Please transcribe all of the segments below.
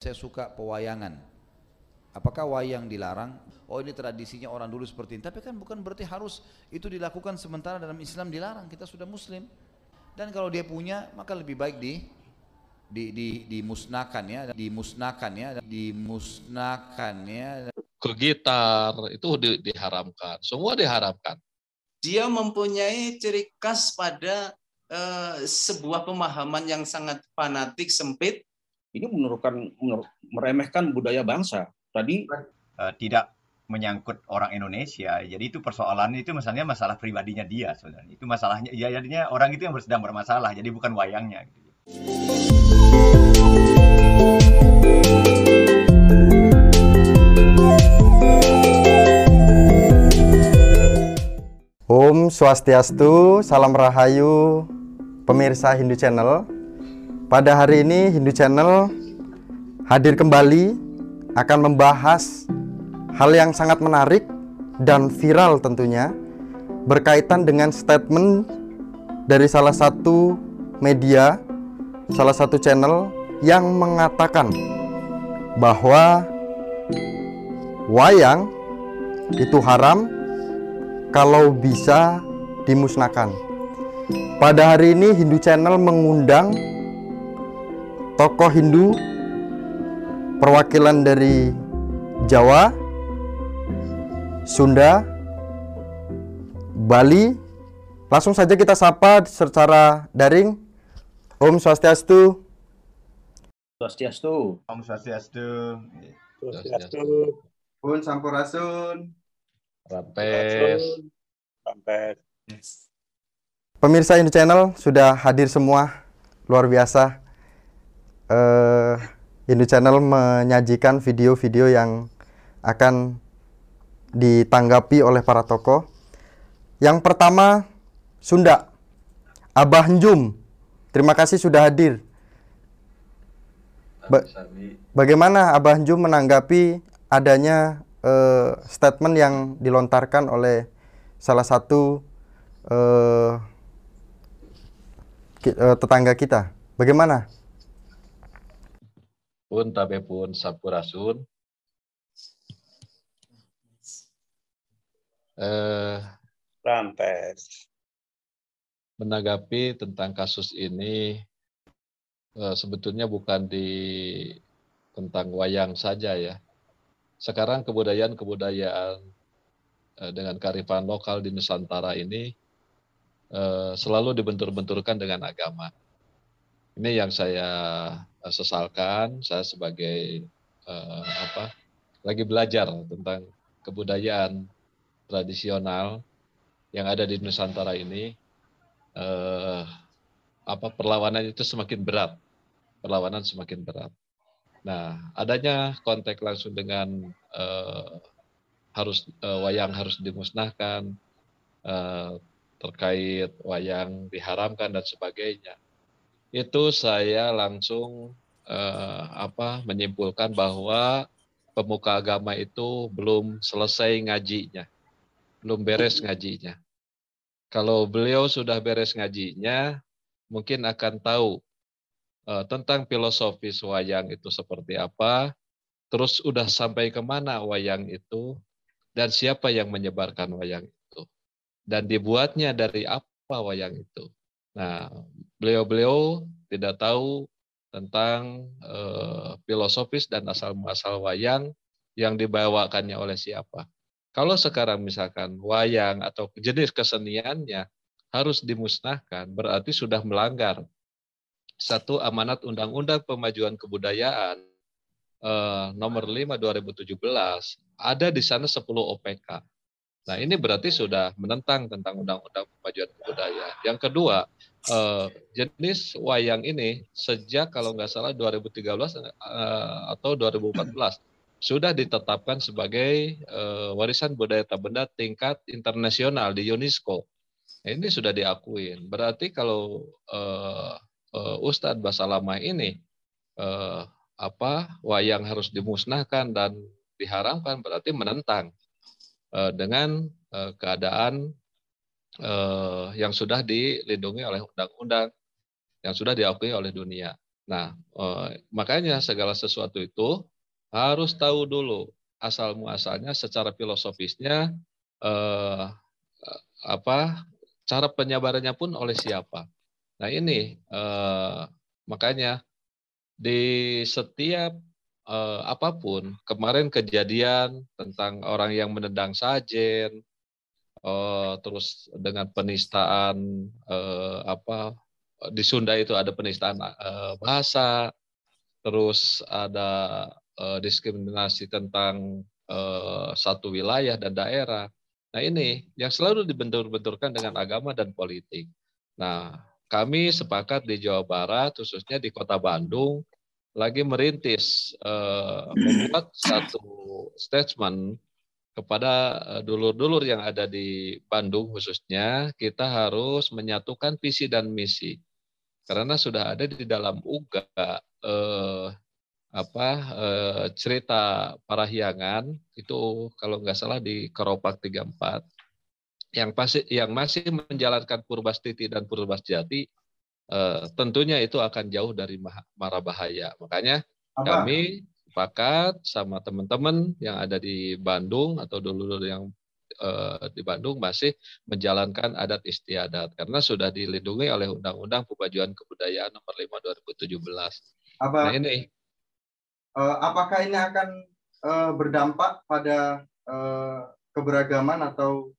Saya suka pewayangan. Apakah wayang dilarang? Oh ini tradisinya orang dulu seperti ini. Tapi kan bukan berarti harus itu dilakukan sementara dalam Islam dilarang. Kita sudah Muslim. Dan kalau dia punya maka lebih baik di di di dimusnahkan ya, dimusnahkan ya, dimusnahkan ya. Ke gitar itu di, diharamkan. Semua diharamkan. Dia mempunyai ciri khas pada uh, sebuah pemahaman yang sangat fanatik sempit ini menurunkan meremehkan budaya bangsa. Tadi uh, tidak menyangkut orang Indonesia. Jadi itu persoalan itu misalnya masalah pribadinya dia sebenarnya. Itu masalahnya ya jadinya orang itu yang sedang bermasalah. Jadi bukan wayangnya gitu. Om Swastiastu, Salam Rahayu, pemirsa Hindu Channel. Pada hari ini Hindu Channel hadir kembali akan membahas hal yang sangat menarik dan viral tentunya berkaitan dengan statement dari salah satu media, salah satu channel yang mengatakan bahwa wayang itu haram kalau bisa dimusnahkan. Pada hari ini Hindu Channel mengundang tokoh Hindu perwakilan dari Jawa, Sunda, Bali. Langsung saja kita sapa secara daring. Om Swastiastu. Swastiastu. Om Swastiastu. Swastiastu. Pun Sampurasun. Rampes. Rampes. Pemirsa Hindu Channel sudah hadir semua. Luar biasa uh, Hindu Channel menyajikan video-video yang akan ditanggapi oleh para tokoh. Yang pertama, Sunda. Abah Njum. Terima kasih sudah hadir. Ba bagaimana Abah Njum menanggapi adanya uh, statement yang dilontarkan oleh salah satu uh, tetangga kita? Bagaimana? Pun tabe pun sampurasun eh, Rampes. menanggapi tentang kasus ini eh, sebetulnya bukan di tentang wayang saja ya. Sekarang kebudayaan-kebudayaan eh, dengan kearifan lokal di Nusantara ini eh, selalu dibentur-benturkan dengan agama. Ini yang saya uh, sesalkan. Saya sebagai uh, apa lagi belajar tentang kebudayaan tradisional yang ada di Nusantara ini. Uh, apa perlawanan itu semakin berat, perlawanan semakin berat. Nah, adanya kontak langsung dengan uh, harus uh, wayang harus dimusnahkan, uh, terkait wayang diharamkan dan sebagainya itu saya langsung uh, apa menyimpulkan bahwa pemuka agama itu belum selesai ngajinya, belum beres ngajinya. Kalau beliau sudah beres ngajinya, mungkin akan tahu uh, tentang filosofis wayang itu seperti apa, terus udah sampai ke mana wayang itu, dan siapa yang menyebarkan wayang itu, dan dibuatnya dari apa wayang itu. Nah, beliau-beliau tidak tahu tentang uh, filosofis dan asal-muasal wayang yang dibawakannya oleh siapa. Kalau sekarang misalkan wayang atau jenis keseniannya harus dimusnahkan, berarti sudah melanggar satu amanat Undang-Undang Pemajuan Kebudayaan uh, nomor 5 2017 ada di sana 10 OPK. Nah, ini berarti sudah menentang tentang Undang-Undang Pemajuan Kebudayaan. Yang kedua, uh, jenis wayang ini sejak kalau nggak salah 2013 uh, eh, atau 2014 sudah ditetapkan sebagai uh, warisan budaya tak benda tingkat internasional di UNESCO. Nah, ini sudah diakuin. Berarti kalau uh, uh, Ustadz Basalamah ini apa wayang harus dimusnahkan dan diharamkan berarti menentang dengan keadaan eh, yang sudah dilindungi oleh undang-undang, yang sudah diakui oleh dunia. Nah, eh, makanya segala sesuatu itu harus tahu dulu asal muasalnya secara filosofisnya eh, apa cara penyebarannya pun oleh siapa. Nah ini eh, makanya di setiap eh, apa pun kemarin kejadian tentang orang yang menendang sajen, eh, terus dengan penistaan eh, apa di Sunda itu ada penistaan eh, bahasa, terus ada eh, diskriminasi tentang eh, satu wilayah dan daerah. Nah ini yang selalu dibentur-benturkan dengan agama dan politik. Nah kami sepakat di Jawa Barat, khususnya di Kota Bandung, lagi merintis uh, membuat satu statement kepada eh, dulur-dulur yang ada di Bandung khususnya kita harus menyatukan visi dan misi karena sudah ada di dalam UGA eh, apa eh, cerita Parahyangan itu kalau nggak salah di Keropak 34 yang pasti yang masih menjalankan Purbastiti dan Purbasjati eh, tentunya itu akan jauh dari mara bahaya. Makanya Apa? kami sepakat sama teman-teman yang ada di Bandung atau dulu yang eh, di Bandung masih menjalankan adat istiadat karena sudah dilindungi oleh Undang-Undang Pemajuan Kebudayaan Nomor 5 2017. Apa? Nah ini uh, apakah ini akan uh, berdampak pada keberagaman atau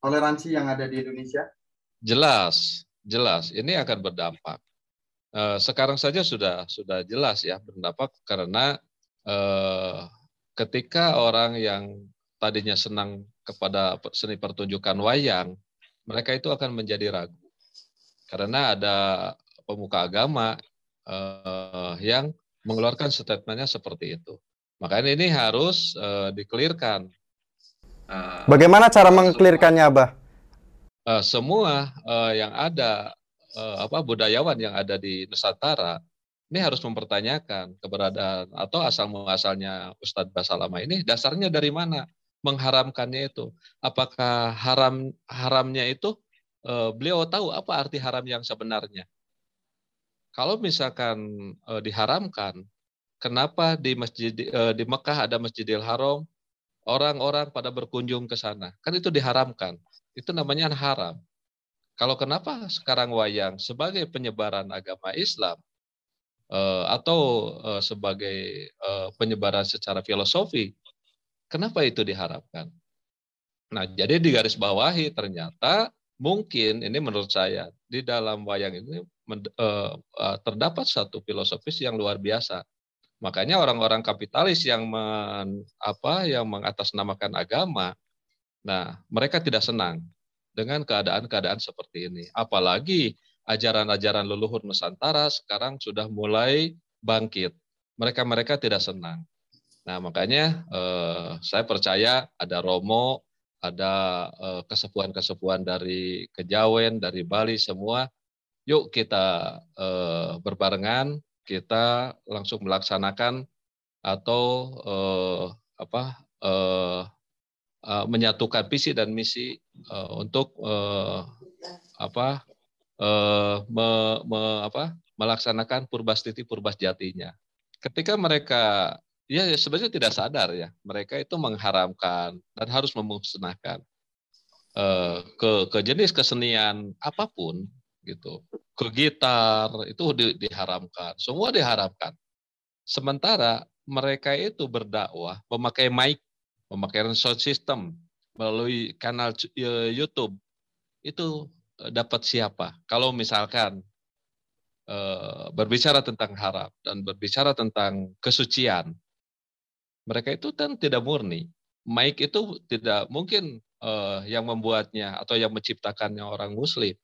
toleransi yang ada di Indonesia? Jelas, jelas. Ini akan berdampak. Uh, sekarang saja sudah sudah jelas ya berdampak karena uh, ketika orang yang tadinya senang kepada seni pertunjukan wayang, mereka itu akan menjadi ragu karena ada pemuka agama uh, yang mengeluarkan statementnya seperti itu. Makanya ini harus uh, dikelirkan Bagaimana cara mengklirkannya, Abah? Uh, semua uh, yang ada uh, apa budayawan yang ada di Nusantara ini harus mempertanyakan keberadaan atau asal muasalnya Ustadz Basalama ini dasarnya dari mana mengharamkannya itu apakah haram haramnya itu uh, beliau tahu apa arti haram yang sebenarnya kalau misalkan uh, diharamkan kenapa di masjid uh, di Mekah ada Masjidil Haram orang-orang pada berkunjung ke sana. Kan itu diharamkan. Itu namanya haram. Kalau kenapa sekarang wayang sebagai penyebaran agama Islam eh, atau eh, sebagai eh, penyebaran secara filosofi, kenapa itu diharapkan? Nah, jadi di garis bawahi ternyata mungkin ini menurut saya di dalam wayang ini terdapat satu filosofis yang luar biasa Makanya orang-orang kapitalis yang men, apa yang mengatasnamakan agama, nah mereka tidak senang dengan keadaan-keadaan seperti ini. Apalagi ajaran-ajaran leluhur Nusantara sekarang sudah mulai bangkit. Mereka-mereka tidak senang. Nah makanya eh, saya percaya ada Romo, ada eh, kesepuan-kesepuan dari Kejawen, dari Bali semua. Yuk kita eh, berbarengan kita langsung melaksanakan atau uh, apa uh, uh, menyatukan visi dan misi uh, untuk uh, apa uh, me, me, apa melaksanakan purbastiti purbasjatinya. Ketika mereka ya sebenarnya tidak sadar ya mereka itu mengharamkan dan harus memusnahkan uh, ke ke jenis kesenian apa pun gitu. Ke gitar itu di, diharamkan. Semua diharamkan. Sementara mereka itu berdakwah memakai mic memakai sound system melalui kanal YouTube itu e, dapat siapa? Kalau misalkan e, berbicara tentang harap dan berbicara tentang kesucian mereka itu kan tidak murni. Mic itu tidak mungkin yang membuatnya atau yang menciptakannya orang muslim.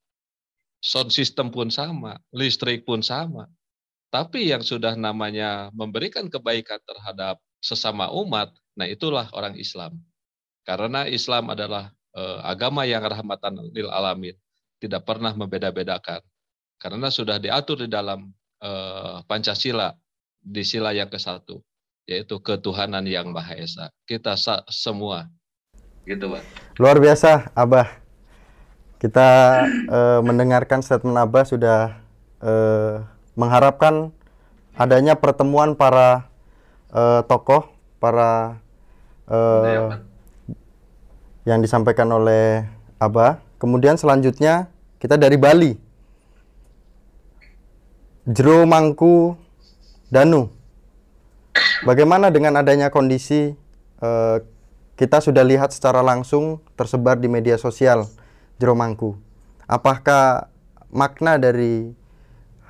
Sound system pun sama, listrik pun sama. Tapi yang sudah namanya memberikan kebaikan terhadap sesama umat, nah itulah orang Islam. Karena Islam adalah eh, agama yang rahmatan lil alamin, tidak pernah membeda-bedakan. Karena sudah diatur di dalam eh, Pancasila di sila yang ke satu, yaitu ketuhanan yang Maha Esa. Kita semua gitu, Pak. Luar biasa, Abah. Kita uh, mendengarkan statement Abah sudah uh, mengharapkan adanya pertemuan para eh, tokoh, para eh, yang disampaikan oleh Abah. Kemudian selanjutnya kita dari Bali. Jero Mangku Danu. Bagaimana dengan adanya kondisi eh, kita sudah lihat secara langsung tersebar di media sosial Jero Mangku. Apakah makna dari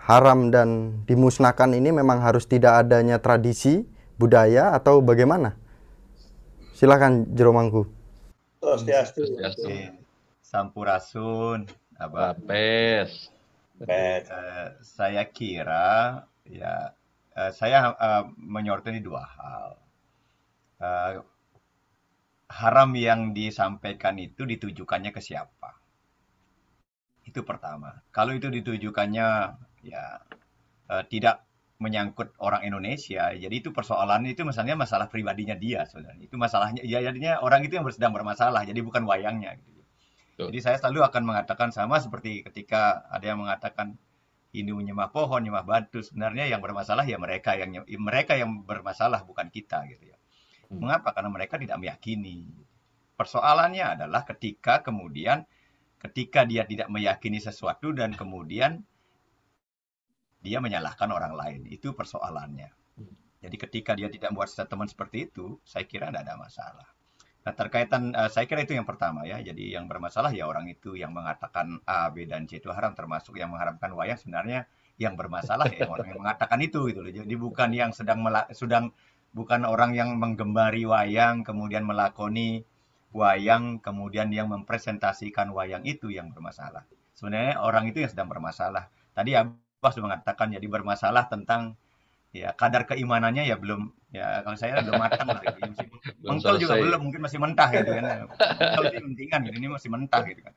haram dan dimusnahkan ini memang harus tidak adanya tradisi budaya atau bagaimana? Silakan Jero Mangku. Swastiastu. Swastiastu. Sampurasun, Abah. Bapes. Bet. Eh, saya kira ya eh, saya eh, menyoroti dua hal. Eh, haram yang disampaikan itu ditujukannya ke siapa? Itu pertama. Kalau itu ditujukannya ya eh, tidak menyangkut orang Indonesia, jadi itu persoalannya itu misalnya masalah pribadinya dia sebenarnya. Itu masalahnya ya jadinya orang itu yang sedang bermasalah, jadi bukan wayangnya gitu. Jadi saya selalu akan mengatakan sama seperti ketika ada yang mengatakan Hindu menyembah pohon, nyembah batu. Sebenarnya yang bermasalah ya mereka yang mereka yang bermasalah bukan kita gitu ya. Hmm. Mengapa? Karena mereka tidak meyakini. Persoalannya adalah ketika kemudian ketika dia tidak meyakini sesuatu dan kemudian dia menyalahkan orang lain. Itu persoalannya. Jadi ketika dia tidak membuat statement seperti itu, saya kira tidak ada masalah. Nah, terkaitan eh, saya kira itu yang pertama ya. Jadi yang bermasalah ya orang itu yang mengatakan A, B dan C itu haram termasuk yang mengharamkan wayang sebenarnya yang bermasalah ya orang yang mengatakan itu gitu loh. Jadi bukan yang sedang sedang bukan orang yang menggembari wayang kemudian melakoni wayang kemudian yang mempresentasikan wayang itu yang bermasalah. Sebenarnya orang itu yang sedang bermasalah. Tadi Abah sudah mengatakan jadi bermasalah tentang ya kadar keimanannya ya belum ya kalau saya belum matang lah gitu. Masih Mengkel juga belum, mungkin masih mentah gitu kan. Kalau pentingan gitu, ini masih mentah gitu kan.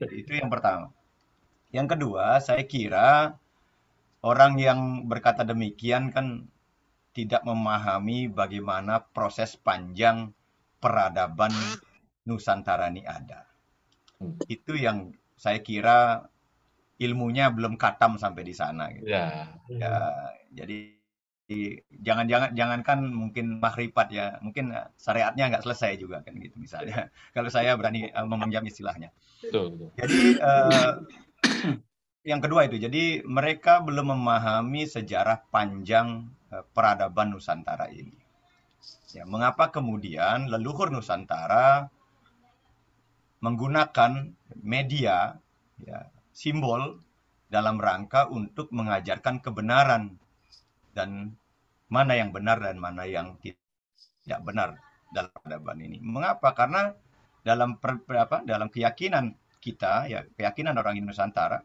Jadi itu yang pertama. Yang kedua, saya kira orang yang berkata demikian kan tidak memahami bagaimana proses panjang peradaban Nusantara ini ada. Hmm. Itu yang saya kira ilmunya belum katam sampai di sana gitu. Ya. Ya, jadi jangan-jangan jangankan mungkin makrifat ya, mungkin eh, syariatnya nggak selesai juga kan gitu misalnya. Kalau saya berani eh, meminjam istilahnya. Betul, betul. Jadi eh, yang kedua itu, jadi mereka belum memahami sejarah panjang eh, peradaban Nusantara ini. Ya, mengapa kemudian leluhur Nusantara menggunakan media, ya, simbol dalam rangka untuk mengajarkan kebenaran dan mana yang benar dan mana yang tidak benar dalam peradaban ini. Mengapa? Karena dalam per, apa, dalam keyakinan kita ya keyakinan orang Nusantara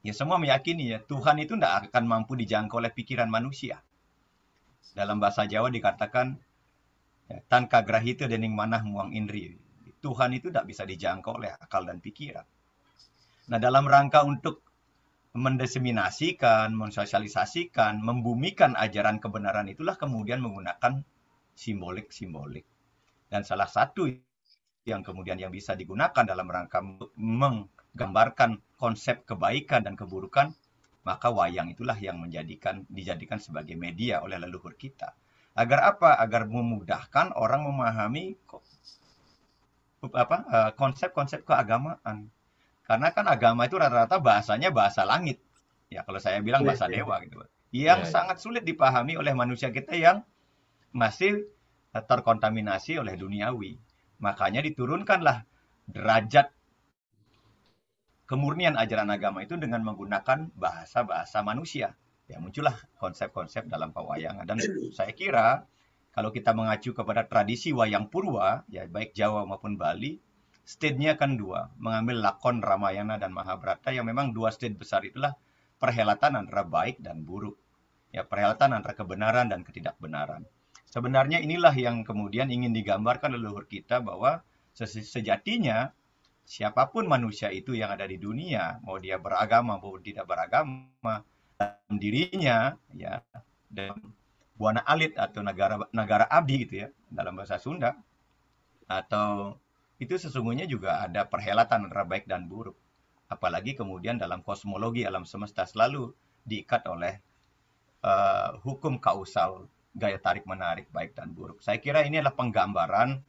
ya semua meyakini ya Tuhan itu tidak akan mampu dijangkau oleh pikiran manusia. Dalam bahasa Jawa dikatakan ya, tan kagrahita dening manah muang indri. Tuhan itu tidak bisa dijangkau oleh akal dan pikiran. Nah, dalam rangka untuk mendeseminasikan, mensosialisasikan, membumikan ajaran kebenaran itulah kemudian menggunakan simbolik-simbolik. Dan salah satu yang kemudian yang bisa digunakan dalam rangka menggambarkan konsep kebaikan dan keburukan, maka wayang itulah yang menjadikan dijadikan sebagai media oleh leluhur kita. Agar apa? Agar memudahkan orang memahami apa eh, konsep-konsep keagamaan. Karena kan agama itu rata-rata bahasanya bahasa langit. Ya, kalau saya bilang Iya, bahasa iya. dewa gitu. Yang Iya, sangat sulit dipahami oleh manusia kita yang masih eh, terkontaminasi oleh duniawi. Makanya diturunkanlah derajat kemurnian ajaran agama itu dengan menggunakan bahasa-bahasa manusia. Ya muncullah konsep-konsep dalam pewayangan dan saya kira kalau kita mengacu kepada tradisi wayang purwa ya baik Jawa maupun Bali stage-nya kan dua mengambil lakon Ramayana dan Mahabharata yang memang dua stage besar itulah perhelatan antara baik dan buruk. Ya perhelatan antara kebenaran dan ketidakbenaran. Sebenarnya inilah yang kemudian ingin digambarkan leluhur kita bahwa sejatinya siapa pun manusia itu yang ada di dunia mau dia beragama maupun tidak beragama dalam dirinya ya dalam buana alit atau negara negara abdi gitu ya dalam bahasa Sunda atau itu sesungguhnya juga ada perhelatan antara baik dan buruk apalagi kemudian dalam kosmologi alam semesta selalu diikat oleh uh, hukum kausal gaya tarik menarik baik dan buruk. Saya kira ini adalah penggambaran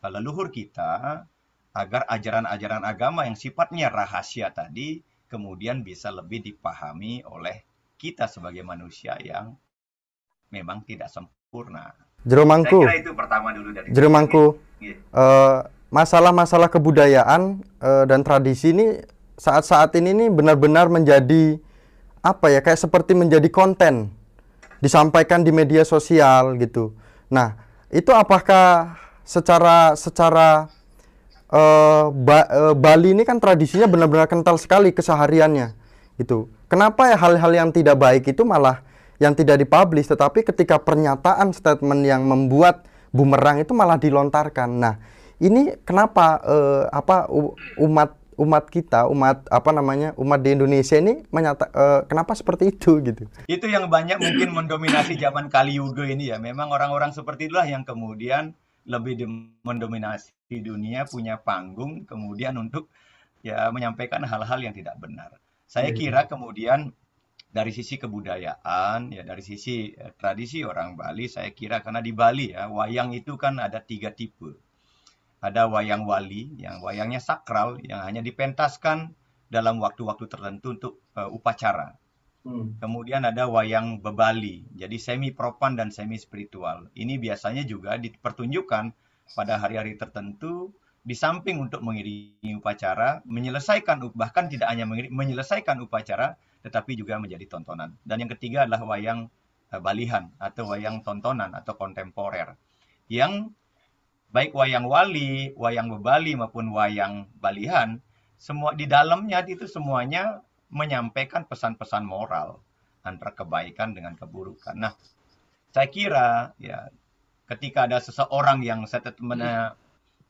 uh, leluhur kita agar ajaran-ajaran agama yang sifatnya rahasia tadi kemudian bisa lebih dipahami oleh kita sebagai manusia yang memang tidak sempurna. Jeromangku. Saya kira itu pertama dulu dari Jeromangku. Uh, masalah-masalah kebudayaan uh, dan tradisi ini saat-saat ini nih benar-benar menjadi apa ya kayak seperti menjadi konten disampaikan di media sosial gitu. Nah, itu apakah secara secara uh, ba, uh, Bali ini kan tradisinya benar-benar kental sekali kesehariannya gitu. Kenapa ya hal-hal yang tidak baik itu malah yang tidak dipublish tetapi ketika pernyataan statement yang membuat bumerang itu malah dilontarkan. Nah, ini kenapa uh, apa umat umat kita, umat apa namanya, umat di Indonesia ini menyata uh, kenapa seperti itu gitu? Itu yang banyak mungkin mendominasi zaman Kali Yuga ini ya. Memang orang-orang seperti itulah yang kemudian lebih mendominasi dunia, punya panggung kemudian untuk ya menyampaikan hal-hal yang tidak benar. Saya iya. kira kemudian dari sisi kebudayaan ya dari sisi eh, tradisi orang Bali saya kira karena di Bali ya wayang itu kan ada tiga tipe ada wayang wali yang wayangnya sakral yang hanya dipentaskan dalam waktu-waktu tertentu untuk uh, upacara hmm. kemudian ada wayang bebali jadi semi propan dan semi spiritual ini biasanya juga dipertunjukkan pada hari-hari tertentu di samping untuk mengiringi upacara menyelesaikan bahkan tidak hanya menyelesaikan upacara tetapi juga menjadi tontonan. Dan yang ketiga adalah wayang uh, balihan atau wayang tontonan atau kontemporer. Yang baik wayang wali, wayang bebali maupun wayang balihan, semua di dalamnya itu semuanya menyampaikan pesan-pesan moral antara kebaikan dengan keburukan. Nah, saya kira ya ketika ada seseorang yang statementnya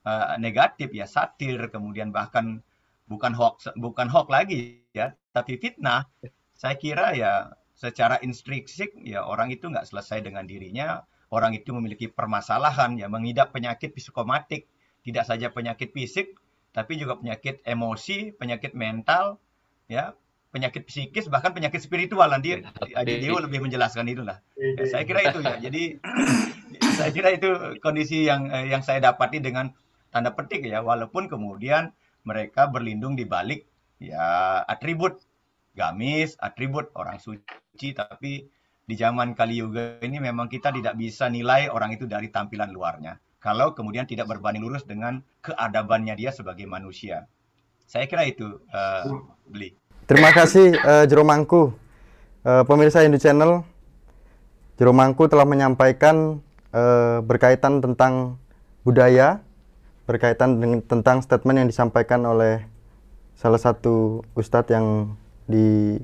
uh, negatif ya satir kemudian bahkan bukan hoax bukan hoax lagi ya tapi fitnah saya kira ya secara intrinsik ya orang itu nggak selesai dengan dirinya orang itu memiliki permasalahan ya mengidap penyakit psikomatik. Tidak saja penyakit fisik tapi juga penyakit emosi penyakit mental ya penyakit psikis bahkan penyakit spiritual. Nanti Aji Dewo lebih menjelaskan itulah. Ya, saya kira itu ya. Jadi saya kira itu kondisi yang eh, yang saya dapati dengan tanda petik ya. Walaupun kemudian mereka berlindung di balik ya atribut gamis, atribut orang suci, tapi di zaman Kali Yuga ini memang kita tidak bisa nilai orang itu dari tampilan luarnya. Kalau kemudian tidak berbanding lurus dengan keadabannya dia sebagai manusia. Saya kira itu, uh, Beli. Terima kasih, uh, Jeromangku. Uh, pemirsa Indo Channel, Jeromangku telah menyampaikan uh, berkaitan tentang budaya, berkaitan dengan, tentang statement yang disampaikan oleh salah satu ustadz yang di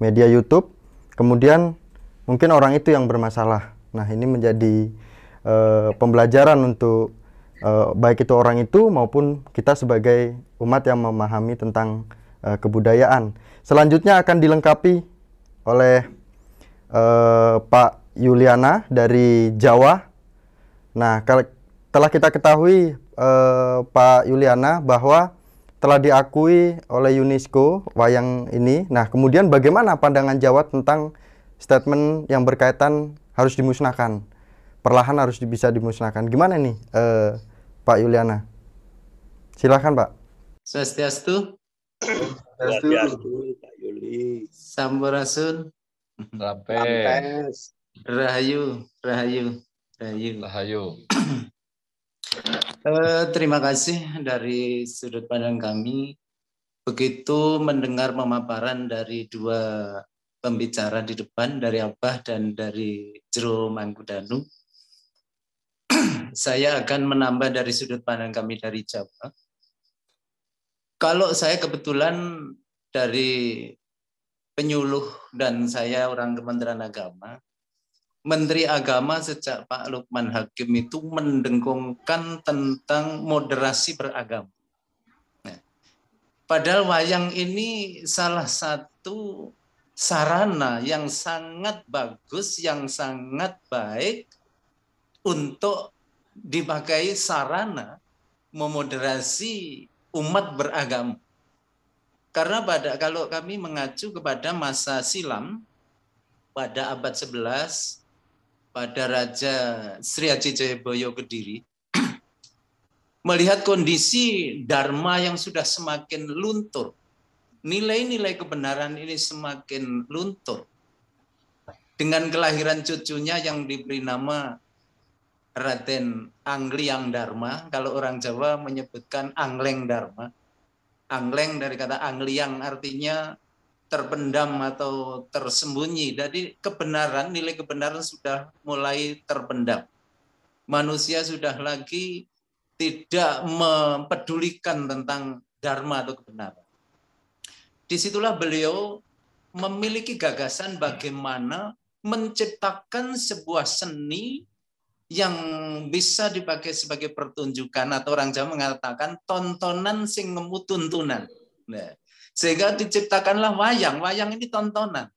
media YouTube. Kemudian mungkin orang itu yang bermasalah. Nah, ini menjadi uh, pembelajaran untuk uh, baik itu orang itu maupun kita sebagai umat yang memahami tentang uh, kebudayaan. Selanjutnya akan dilengkapi oleh uh, Pak Yuliana dari Jawa. Nah, telah kita ketahui uh, Pak Yuliana bahwa telah diakui oleh UNESCO wayang ini. Nah, kemudian bagaimana pandangan Jawa tentang statement yang berkaitan harus dimusnahkan? Perlahan harus bisa dimusnahkan. Gimana nih, eh, Pak Yuliana? Silakan, Pak. Swastiastu. Swastiastu, Pak Yuli. Sampurasun. Rampes. Rahayu, Rahayu, Rahayu. Rahayu. Uh, terima kasih dari sudut pandang kami. Begitu mendengar pemaparan dari dua pembicara di depan, dari Abah dan dari Jero Mangkudanu, saya akan menambah dari sudut pandang kami dari Jawa. Kalau saya kebetulan dari penyuluh dan saya orang Kementerian Agama, Menteri Agama sejak Pak Lukman Hakim itu mendengkungkan tentang moderasi beragama. Nah, padahal wayang ini salah satu sarana yang sangat bagus, yang sangat baik untuk dipakai sarana memoderasi umat beragama. Karena pada kalau kami mengacu kepada masa silam pada abad 11 pada Raja Sri Haji Jayabaya Kediri melihat kondisi dharma yang sudah semakin luntur. Nilai-nilai kebenaran ini semakin luntur. Dengan kelahiran cucunya yang diberi nama Raden Angliang Dharma, kalau orang Jawa menyebutkan Angleng Dharma. Angleng dari kata Angliang artinya terpendam atau tersembunyi. Jadi kebenaran, nilai kebenaran sudah mulai terpendam. Manusia sudah lagi tidak mempedulikan tentang dharma atau kebenaran. Di situlah beliau memiliki gagasan bagaimana menciptakan sebuah seni yang bisa dipakai sebagai pertunjukan atau orang Jawa mengatakan tontonan sing ngemu tuntunan. Nah, sehingga diciptakanlah wayang. Wayang ini tontonan.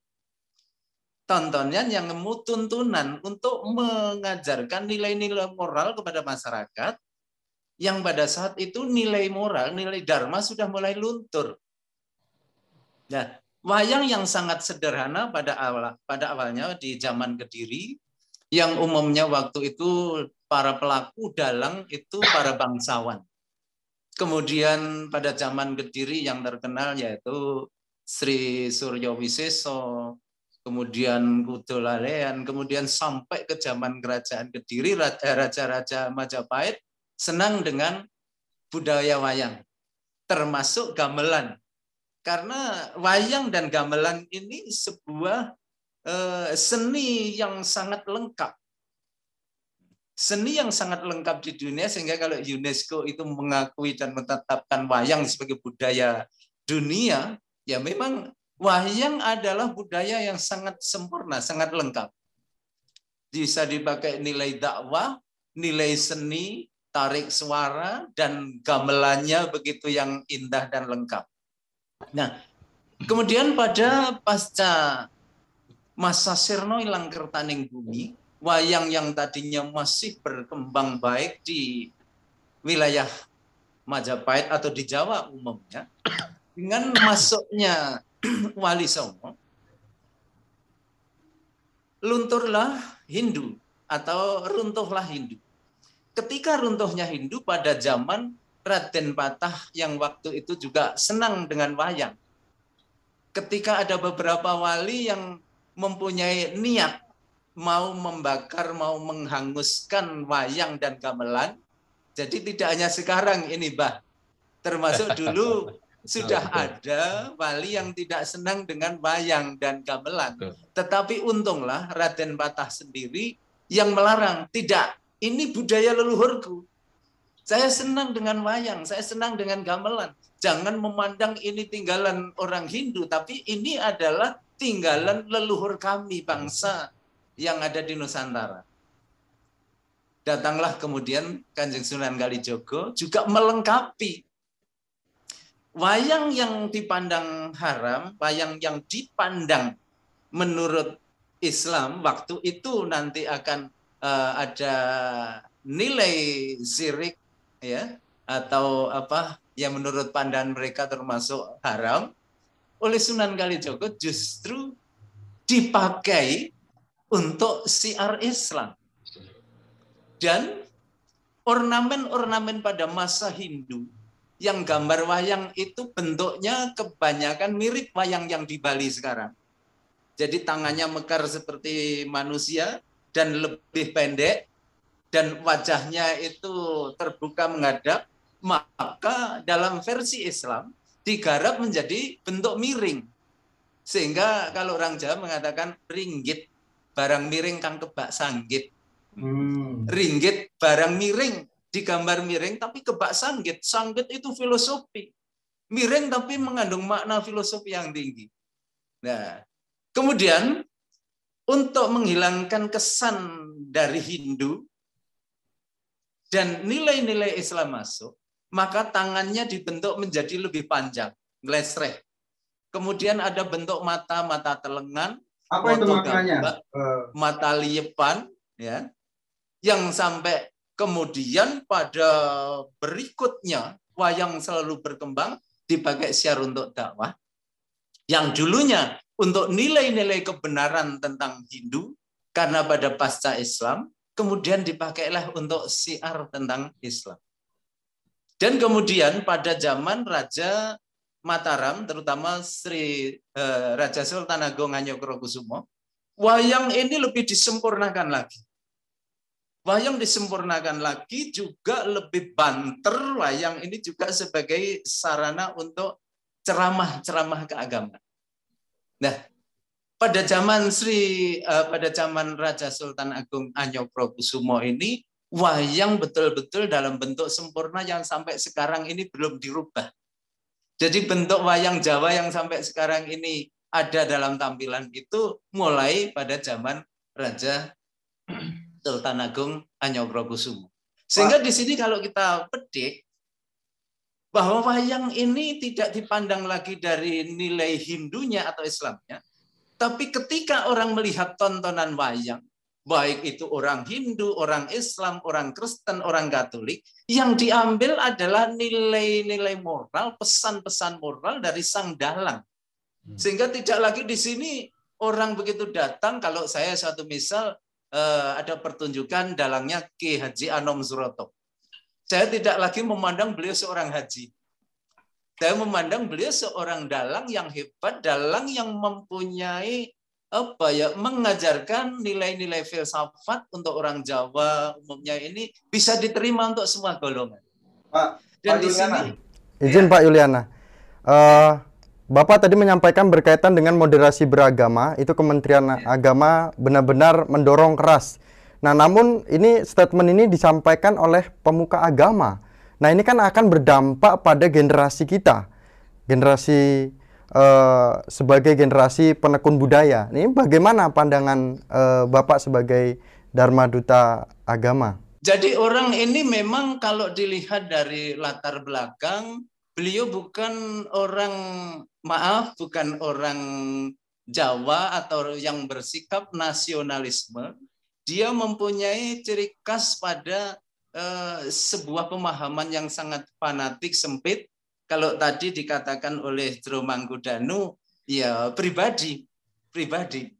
Tontonan yang ngemu tuntunan untuk mengajarkan nilai-nilai moral kepada masyarakat yang pada saat itu nilai moral, nilai dharma sudah mulai luntur. Nah, wayang yang sangat sederhana pada awal pada awalnya di zaman Kediri yang umumnya waktu itu para pelaku dalang itu para bangsawan. Kemudian pada zaman Kediri yang terkenal yaitu Sri Suryo Wiseso, kemudian Kudo Lalean, kemudian sampai ke zaman kerajaan Kediri, raja-raja Majapahit senang dengan budaya wayang, termasuk gamelan. Karena wayang dan gamelan ini sebuah Eh, seni yang sangat lengkap. Seni yang sangat lengkap di dunia sehingga kalau UNESCO itu mengakui dan menetapkan wayang sebagai budaya dunia, ya memang wayang adalah budaya yang sangat sempurna, sangat lengkap. Bisa dipakai nilai dakwah, nilai seni, tarik suara, dan gamelannya begitu yang indah dan lengkap. Nah, kemudian pada pasca masa sirno ilang kertaning bumi, wayang yang tadinya masih berkembang baik di wilayah Majapahit atau di Jawa umumnya, dengan masuknya Wali Songo, lunturlah Hindu atau runtuhlah Hindu. Ketika runtuhnya Hindu pada zaman Raden Patah yang waktu itu juga senang dengan wayang. Ketika ada beberapa wali yang mempunyai niat mau membakar, mau menghanguskan wayang dan gamelan. Jadi tidak hanya sekarang ini, Bah. Termasuk dulu sudah ada wali yang tidak senang dengan wayang dan gamelan. Tetapi untunglah Raden Patah sendiri yang melarang. Tidak, ini budaya leluhurku. Saya senang dengan wayang, saya senang dengan gamelan. Jangan memandang ini tinggalan orang Hindu, tapi ini adalah tinggalan leluhur kami bangsa yang ada di Nusantara. Datanglah kemudian Kanjeng Sunan Kalijogo juga melengkapi wayang yang dipandang haram, wayang yang dipandang menurut Islam waktu itu nanti akan uh, ada nilai sirik ya atau apa yang menurut pandangan mereka termasuk haram oleh Sunan Kalijogo justru dipakai untuk siar Islam. Dan ornamen-ornamen pada masa Hindu yang gambar wayang itu bentuknya kebanyakan mirip wayang yang di Bali sekarang. Jadi tangannya mekar seperti manusia dan lebih pendek dan wajahnya itu terbuka menghadap, maka dalam versi Islam digarap menjadi bentuk miring. Sehingga kalau orang Jawa mengatakan ringgit, barang miring kang kebak sanggit. Hmm. Ringgit barang miring, digambar miring tapi kebak sanggit. Sanggit itu filosofi. Miring tapi mengandung makna filosofi yang tinggi. Nah, kemudian untuk menghilangkan kesan dari Hindu dan nilai-nilai Islam masuk, maka tangannya dibentuk menjadi lebih panjang, glesreh. Kemudian ada bentuk mata, mata telengan, apa itu maknanya? Eh. mata liepan, ya, yang sampai kemudian pada berikutnya wayang selalu berkembang dipakai siar untuk dakwah. Yang dulunya untuk nilai-nilai kebenaran tentang Hindu, karena pada pasca Islam, kemudian dipakailah untuk siar tentang Islam. Dan kemudian pada zaman Raja Mataram, terutama Sri eh, Raja Sultan Agung Hanyokrokusumo, wayang ini lebih disempurnakan lagi. Wayang disempurnakan lagi juga lebih banter. Wayang ini juga sebagai sarana untuk ceramah-ceramah keagamaan. Nah, pada zaman Sri uh, pada zaman Raja Sultan Agung Anyokrokusumo ini wayang betul-betul dalam bentuk sempurna yang sampai sekarang ini belum dirubah. Jadi bentuk wayang Jawa yang sampai sekarang ini ada dalam tampilan itu mulai pada zaman Raja Sultan Agung Anyokrokusumo. Sehingga di sini kalau kita petik bahwa wayang ini tidak dipandang lagi dari nilai Hindunya atau Islamnya, tapi ketika orang melihat tontonan wayang, baik itu orang Hindu, orang Islam, orang Kristen, orang Katolik, yang diambil adalah nilai-nilai moral, pesan-pesan moral dari sang dalang. Hmm. Sehingga tidak lagi di sini orang begitu datang, kalau saya satu misal Eh, ada pertunjukan dalangnya Ki Haji Anom Suroto. Saya tidak lagi memandang beliau seorang haji. Saya memandang beliau seorang dalang yang hebat, dalang yang mempunyai apa ya mengajarkan nilai-nilai filsafat untuk orang Jawa umumnya ini bisa diterima untuk semua golongan. Pak, Dan Pak di Yuliana. sini izin ya. Pak Yuliana. Uh, Bapak tadi menyampaikan berkaitan dengan moderasi beragama, itu Kementerian Agama benar-benar mendorong keras. Nah, namun ini statement ini disampaikan oleh pemuka agama. Nah, ini kan akan berdampak pada generasi kita. Generasi uh, sebagai generasi penekun budaya. Ini bagaimana pandangan uh, Bapak sebagai Dharma Duta Agama? Jadi orang ini memang kalau dilihat dari latar belakang beliau bukan orang maaf bukan orang Jawa atau yang bersikap nasionalisme dia mempunyai ciri khas pada eh, sebuah pemahaman yang sangat fanatik sempit. Kalau tadi dikatakan oleh Jero Manggudanu ya pribadi pribadi.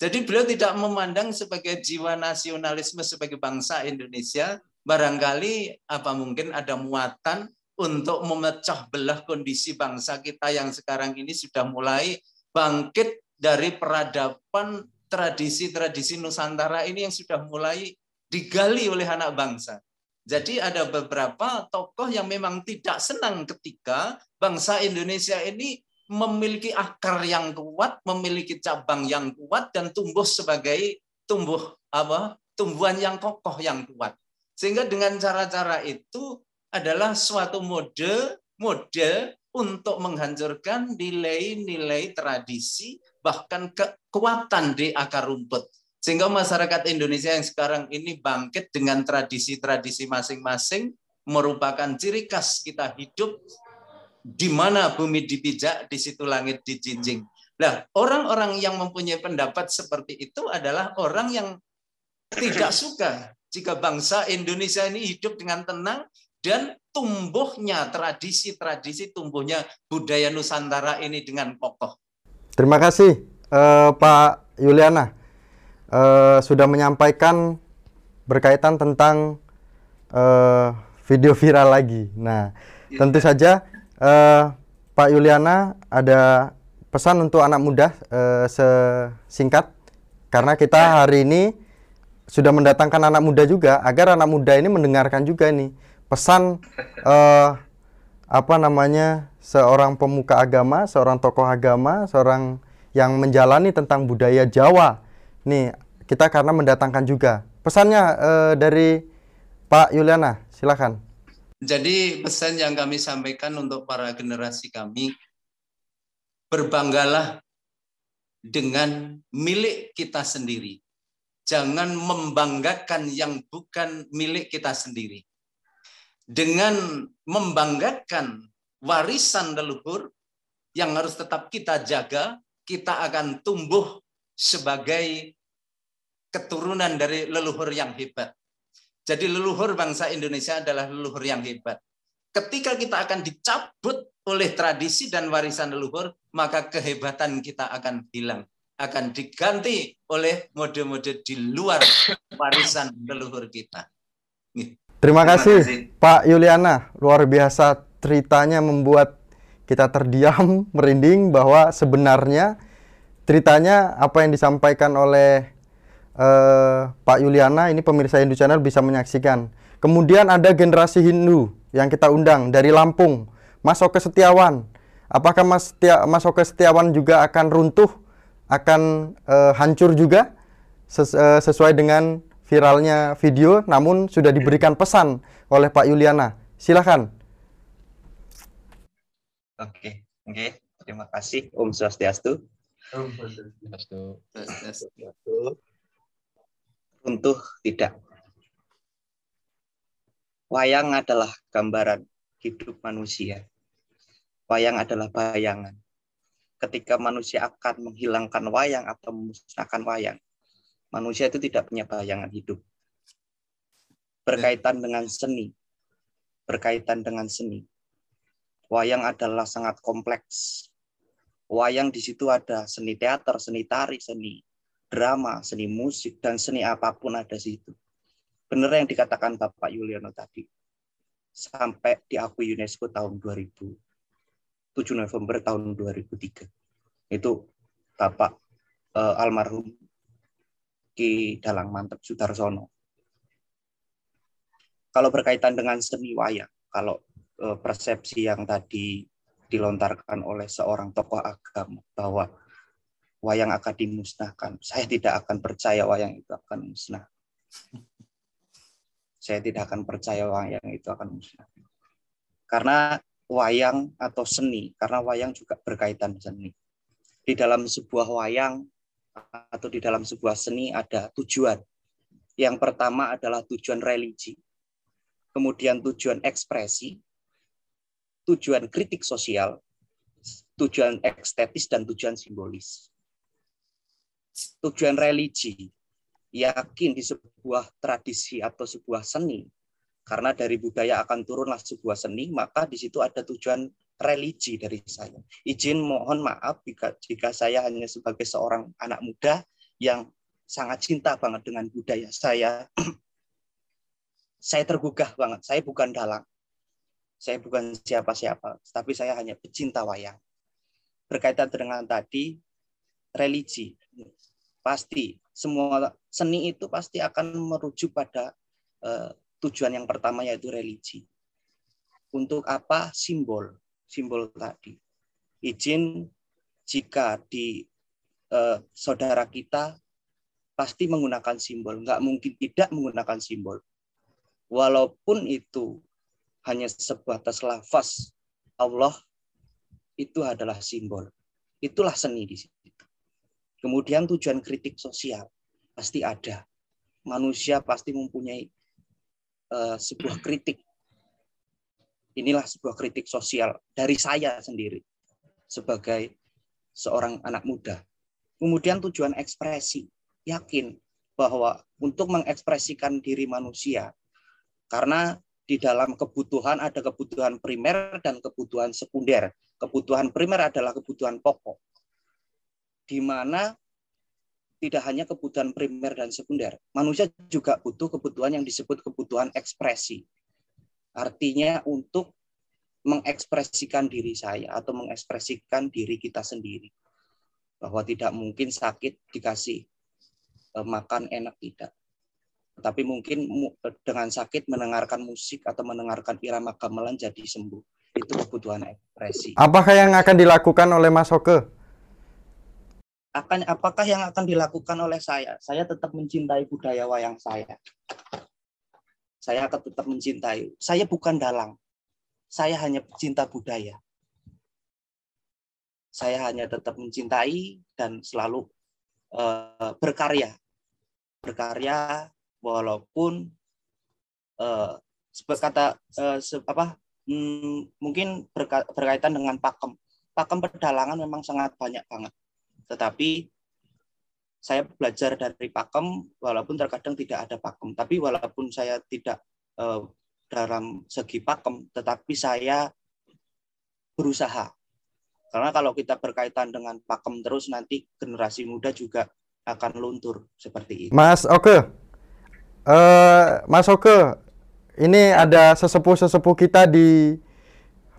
Jadi beliau tidak memandang sebagai jiwa nasionalisme sebagai bangsa Indonesia. Barangkali apa mungkin ada muatan untuk memecah belah kondisi bangsa kita yang sekarang ini sudah mulai bangkit dari peradaban tradisi-tradisi Nusantara ini yang sudah mulai digali oleh anak bangsa. Jadi ada beberapa tokoh yang memang tidak senang ketika bangsa Indonesia ini memiliki akar yang kuat, memiliki cabang yang kuat dan tumbuh sebagai tumbuh apa? tumbuhan yang kokoh yang kuat. Sehingga dengan cara-cara itu adalah suatu mode model untuk menghancurkan nilai-nilai tradisi bahkan kekuatan di akar rumput. Sehingga masyarakat Indonesia yang sekarang ini bangkit dengan tradisi-tradisi masing-masing merupakan ciri khas kita hidup di mana bumi dipijak, di situ langit dijinjing. Nah, orang-orang yang mempunyai pendapat seperti itu adalah orang yang tidak suka jika bangsa Indonesia ini hidup dengan tenang, dan tumbuhnya tradisi-tradisi tumbuhnya budaya Nusantara ini dengan kokoh. Terima kasih uh, Pak Yuliana uh, sudah menyampaikan berkaitan tentang uh, video viral lagi. Nah, ya. tentu saja uh, Pak Yuliana ada pesan untuk anak muda uh, sesingkat karena kita ya. hari ini sudah mendatangkan anak muda juga agar anak muda ini mendengarkan juga nih pesan uh, apa namanya seorang pemuka agama, seorang tokoh agama, seorang yang menjalani tentang budaya Jawa. Nih, kita karena mendatangkan juga. Pesannya uh, dari Pak Yuliana, silakan. Jadi pesan yang kami sampaikan untuk para generasi kami, berbanggalah dengan milik kita sendiri. Jangan membanggakan yang bukan milik kita sendiri dengan membanggakan warisan leluhur yang harus tetap kita jaga, kita akan tumbuh sebagai keturunan dari leluhur yang hebat. Jadi leluhur bangsa Indonesia adalah leluhur yang hebat. Ketika kita akan dicabut oleh tradisi dan warisan leluhur, maka kehebatan kita akan hilang. Akan diganti oleh mode-mode di luar warisan leluhur kita. Terima kasih Pak Yuliana, luar biasa ceritanya membuat kita terdiam, merinding bahwa sebenarnya ceritanya apa yang disampaikan oleh eh, Pak Yuliana ini pemirsa Hindu Channel bisa menyaksikan. Kemudian ada generasi Hindu yang kita undang dari Lampung, Mas Oke Setiawan. Apakah Mas, Setia, Mas Oke Setiawan juga akan runtuh, akan eh, hancur juga ses, eh, sesuai dengan viralnya video, namun sudah diberikan pesan oleh Pak Yuliana. Silahkan. Oke, oke. Terima kasih Om Swastiastu. Runtuh tidak. Wayang adalah gambaran hidup manusia. Wayang adalah bayangan. Ketika manusia akan menghilangkan wayang atau memusnahkan wayang, manusia itu tidak punya bayangan hidup. Berkaitan dengan seni, berkaitan dengan seni. Wayang adalah sangat kompleks. Wayang di situ ada seni teater, seni tari, seni drama, seni musik, dan seni apa pun ada di situ. Benar yang dikatakan Bapak Yuliano tadi. Sampai diakui UNESCO tahun 2000. 7 November tahun 2003. Itu Bapak uh, almarhum Ki Dalang Mantep Sudarsono. Kalau berkaitan dengan seni wayang, kalau uh, persepsi yang tadi dilontarkan oleh seorang tokoh agama bahwa wayang akan dimusnahkan, saya tidak akan percaya wayang itu akan musnah saya tidak akan percaya wayang itu akan musnah. Karena wayang atau seni, karena wayang juga berkaitan seni. Di dalam sebuah wayang atau di dalam sebuah seni ada tujuan. Yang pertama adalah tujuan religi, kemudian tujuan ekspresi, tujuan kritik sosial, tujuan estetis, dan tujuan simbolis. Tujuan religi yakin di sebuah tradisi atau sebuah seni, karena dari budaya akan turunlah sebuah seni, maka di situ ada tujuan religi dari saya. Izin mohon maaf jika, jika saya hanya sebagai seorang anak muda yang sangat cinta banget dengan budaya saya. saya tergugah banget. Saya bukan dalang. Saya bukan siapa-siapa, tapi saya hanya pecinta wayang. Berkaitan dengan tadi, religi. Pasti semua seni itu pasti akan merujuk pada uh, tujuan yang pertama yaitu religi. Untuk apa? Simbol, simbol tadi. Izin jika di uh, saudara kita pasti menggunakan simbol, nggak mungkin tidak menggunakan simbol. Walaupun itu hanya sebatas lafaz Allah itu adalah simbol. Itulah seni di situ. Kemudian tujuan kritik sosial pasti ada. Manusia pasti mempunyai uh, sebuah kritik. Inilah sebuah kritik sosial dari saya sendiri sebagai seorang anak muda. Kemudian tujuan ekspresi, yakin bahwa untuk mengekspresikan diri manusia, karena di dalam kebutuhan ada kebutuhan primer dan kebutuhan sekunder. Kebutuhan primer adalah kebutuhan pokok di mana tidak hanya kebutuhan primer dan sekunder, manusia juga butuh kebutuhan yang disebut kebutuhan ekspresi. Artinya untuk mengekspresikan diri saya atau mengekspresikan diri kita sendiri. Bahwa tidak mungkin sakit dikasih eh, makan enak tidak. Tapi mungkin dengan sakit mendengarkan musik atau mendengarkan irama gamelan jadi sembuh. Itu kebutuhan ekspresi. Apakah yang akan dilakukan oleh Mas Oke akan apakah yang akan dilakukan oleh saya? Saya tetap mencintai budaya wayang saya. Saya akan tetap mencintai. Saya bukan dalang. Saya hanya pecinta budaya. Saya hanya tetap mencintai dan selalu uh, berkarya. Berkarya walaupun uh, kata uh, apa hmm, mungkin berkaitan dengan pakem. Pakem pedalangan memang sangat banyak banget tetapi saya belajar dari pakem walaupun terkadang tidak ada pakem. Tapi walaupun saya tidak uh, dalam segi pakem, tetapi saya berusaha. Karena kalau kita berkaitan dengan pakem terus nanti generasi muda juga akan luntur seperti itu. Mas Oke, eh, Mas Oke, ini ada sesepuh-sesepuh kita di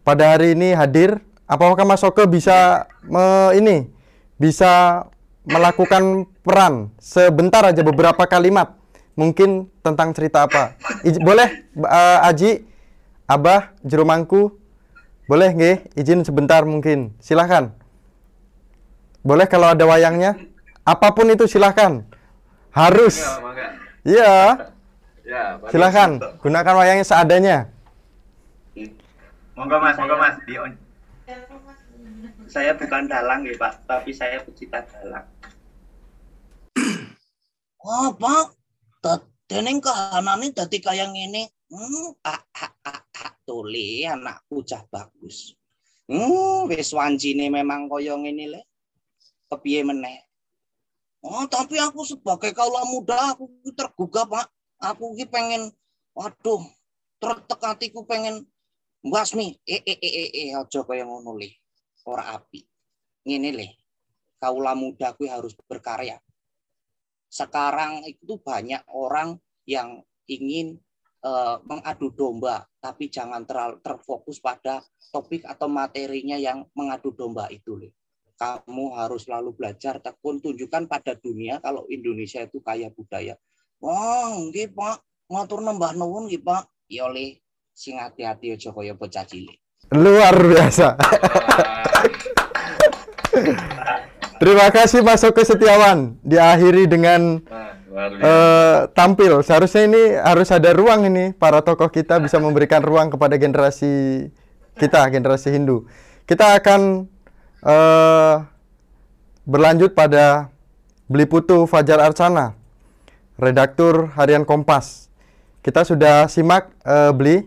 pada hari ini hadir. Apakah Mas Oke bisa me, ini bisa melakukan peran sebentar aja beberapa kalimat mungkin tentang cerita apa? Ij, boleh uh, Aji, Abah, Jerumangku, boleh nggih izin sebentar mungkin. Silahkan. Boleh kalau ada wayangnya. Apa pun itu silahkan. Harus. Iya. Ya, Silahkan. Gunakan wayangnya seadanya. Monggo Mas, monggo Mas. Di saya bukan dalang ya Pak, tapi saya pecinta dalang. Oh Pak, dening kahanane dadi kaya ngene. Hmm, ah, ah, ah, ah, tuli anakku cah bagus. Hmm, wis wancine memang kaya ngene le. Kepiye meneh? Oh, tapi aku sebagai kaula muda aku tergugah, Pak. Aku ki pengen waduh, tertek hatiku pengen Basmi, eh eh eh eh, eh aja kaya ngono le. Api. Ngene le. Kaula muda kuwi harus berkarya. Sekarang itu banyak orang yang ingin uh, mengadu domba, tapi jangan terfokus pada topik atau materinya yang mengadu domba itu. Le. Kamu harus selalu belajar tekun, tunjukkan pada dunia kalau Indonesia itu kaya budaya. Wah, nggih Pak, ngatur nambah nuwun nggih Pak. Ya le, sing hati-hati aja kaya bocah cilik. Luar biasa. Terima kasih Mas Oke Setiawan. Diakhiri dengan uh, tampil. Seharusnya ini harus ada ruang ini para tokoh kita bisa memberikan ruang kepada generasi kita, generasi Hindu. Kita akan uh, berlanjut pada Beli Putu Fajar Arcana, redaktur harian Kompas. Kita sudah simak uh, Beli